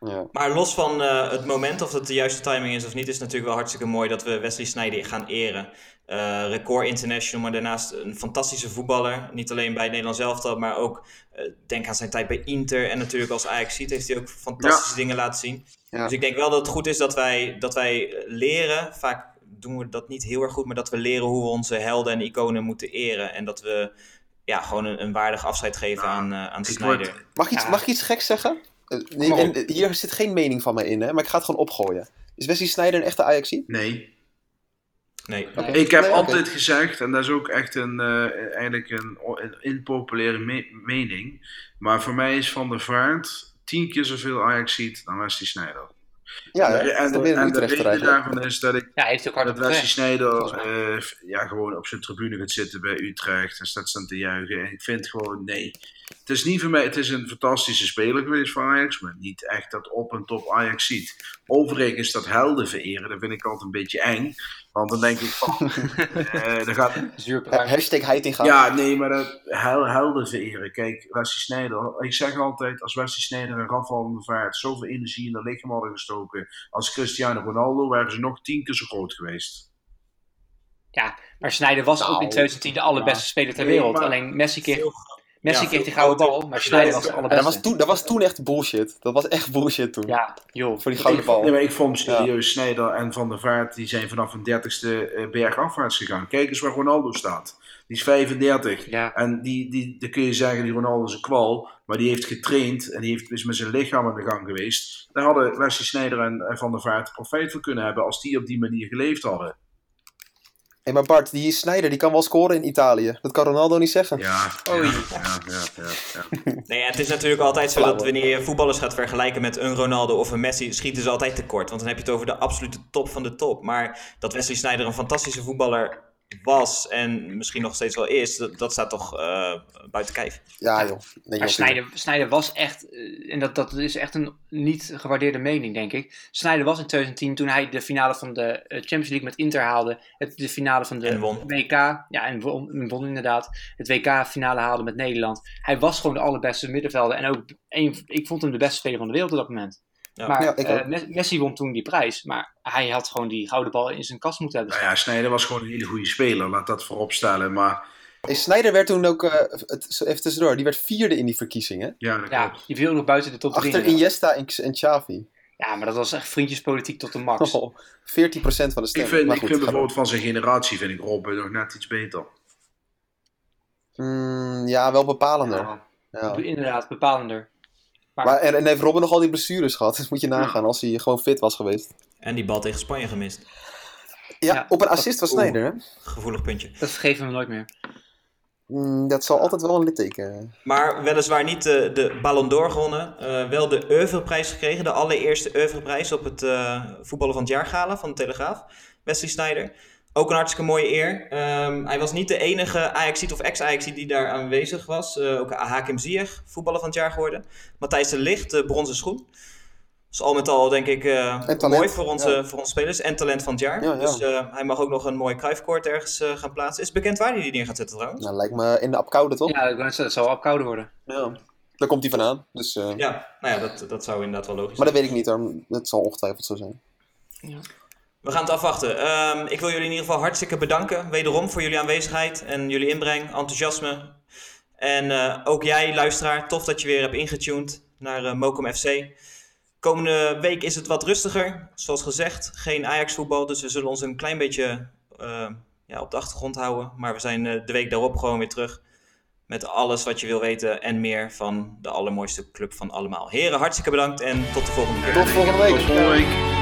Ja. Maar los van eh, het moment of het de juiste timing is of niet, is het natuurlijk wel hartstikke mooi dat we Wesley Sneijder gaan eren. Eh, record international, maar daarnaast een fantastische voetballer. Niet alleen bij Nederland zelf, maar ook eh, denk aan zijn tijd bij Inter. En natuurlijk als Ajax ziet, heeft hij ook fantastische dingen laten zien. Ja. Dus ik denk wel dat het goed is dat wij, dat wij leren. Vaak doen we dat niet heel erg goed, maar dat we leren hoe we onze helden en iconen moeten eren. En dat we ja, gewoon een, een waardig afscheid geven Ja, aan, eh aan Mag, ik iets, Ja. mag ik iets geks zeggen? Eh, nee, en, eh, hier zit geen mening van mij in, hè, maar ik ga het gewoon opgooien. Is Wesley Sneijder een echte Ajaxie? Nee. Nee. Nee. Ik heb Nee, altijd gezegd, en dat is ook echt een, eh, eigenlijk een, een impopulaire me- mening. Maar voor mij is Van der Vaart tien keer zoveel Ajax ziet dan Wesley Sneijder. Ja, en, de en reden eigenlijk. daarvan is dat ik Ja, hij heeft ook hard dat Wesley. Sneijder eh, ja, gewoon op zijn tribune gaat zitten bij Utrecht en staat staan te juichen. En ik vind gewoon, nee. Het is niet voor mij, het is een fantastische speler geweest voor Ajax, maar niet echt dat op en top Ajax ziet. Overigens dat helden vereren, dat vind ik altijd een beetje eng. Want dan denk ik van, [laughs] eh, dan gaat, Zuurpruim. Hashtag Heitinga. ja, nee, maar dat hel, helden vereren. Kijk, Wesley Sneijder. Ik zeg altijd, als Wesley Sneijder en Rafael van der Vaart zoveel energie in de lichaam hadden gestoken als Cristiano Ronaldo, waren ze nog tien keer zo groot geweest. Maar Sneijder was ook in Nou, 2010 de allerbeste ja. speler ter Nee, wereld. Alleen Messi kreeg, Veel- Messi ja, kreeg die gouden bal, maar Sneijder was de En dat was, toen, dat was toen echt bullshit. Dat was echt bullshit toen. Ja, joh. Voor die gouden Ik vond, bal. nee, maar ik vond serieus Sneijder en Van der Vaart, die zijn vanaf een dertigste eh, bergafwaarts gegaan. Kijk eens waar Ronaldo staat. Die is 35. Ja, En die, die, dan kun je zeggen, die Ronaldo is een kwal. Maar die heeft getraind en die heeft, is met zijn lichaam aan de gang geweest. Daar hadden Wesley Sneijder en, en Van der Vaart profijt van kunnen hebben als die op die manier geleefd hadden. Hey, maar Bart, die Sneijder die kan wel scoren in Italië. Dat kan Ronaldo niet zeggen. Ja, Oei. ja, ja, ja, ja, ja. Nee, het is natuurlijk altijd zo dat wanneer je voetballers gaat vergelijken met een Ronaldo of een Messi, schieten ze altijd tekort. Want dan heb je het over de absolute top van de top. Maar dat Wesley Sneijder een fantastische voetballer was en misschien nog steeds wel is, dat, dat staat toch eh, buiten kijf. Ja, joh. Nee, Maar joh, Sneijder, Sneijder was echt, eh, en dat, dat is echt een niet gewaardeerde mening, denk ik. Sneijder was in 2010, toen hij de finale van de eh, Champions League met Inter haalde, het, de finale van de En won. WK, ja, en won, won inderdaad, het WK-finale haalde met Nederland. Hij was gewoon de allerbeste middenvelder en ook, een, ik vond hem de beste speler van de wereld op dat moment. Ja. Maar Ja, ik eh, Messi won toen die prijs, maar hij had gewoon die gouden bal in zijn kast moeten hebben Nou ja, Sneijder was gewoon een hele goede speler, laat dat voorop stellen. Maar Hey, Sneijder werd toen ook, eh, het, zo even tussendoor, die werd vierde in die verkiezingen. ja, dat Ja, klopt. die viel nog buiten de top 3. Achter Iniesta en, en Xavi. Ja, maar dat was echt vriendjespolitiek tot de max. Oh, 14% van de Ik stemmen. vind, ik vind ga door. bijvoorbeeld van zijn generatie, vind ik Robben nog net iets beter. Mm, ja, wel bepalender. Ja, Ja. Inderdaad, bepalender. Maar, en, en heeft Robben nog al die blessures gehad. [laughs] Dus moet je nagaan als hij gewoon fit was geweest. En die bal tegen Spanje gemist. Ja, Ja, op een assist van oeh. Sneijder. Hè? Gevoelig puntje. Dat vergeven we nooit meer. Mm, dat zal altijd wel een litteken. Maar weliswaar niet de, de Ballon d'Or gewonnen. eh, wel de Oeuvreprijs gekregen. De allereerste Oeuvreprijs op het eh, voetballen van het jaar gala van de Telegraaf. Wesley Sneijder. Ook een hartstikke mooie eer. Ehm, hij was niet de enige Ajaxiet of ex-Ajaxiet die daar aanwezig was. Uh, ook Hakim Ziyech, voetballer van het jaar geworden. Matthijs de Ligt, de bronzen schoen. Dus al met al denk ik uh, mooi voor onze, ja. voor onze spelers. En talent van het jaar. Ja, ja. Dus uh, hij mag ook nog een mooi kruifkoord ergens uh, gaan plaatsen. Is het bekend waar hij die neer gaat zetten trouwens? Nou, lijkt me in de Apkoude toch? Ja, het zal Apkoude worden. Ja. Daar komt hij vandaan. Dus, Ja, nou ja, dat, dat zou inderdaad wel logisch Maar dat weet ik niet hoor. Het zal ongetwijfeld zo zijn. Ja. We gaan het afwachten. Um, ik wil jullie in ieder geval hartstikke bedanken. Wederom voor jullie aanwezigheid en jullie inbreng, enthousiasme. En ook jij, luisteraar, tof dat je weer hebt ingetuned naar uh, Mokum FC. Komende week is het wat rustiger. Zoals gezegd, geen Ajax-voetbal. Dus we zullen ons een klein beetje uh, ja, op de achtergrond houden. Maar we zijn uh, de week daarop gewoon weer terug. Met alles wat je wil weten en meer van de allermooiste club van allemaal. Heren, hartstikke bedankt en tot de volgende keer. Tot volgende week. Tot volgende week.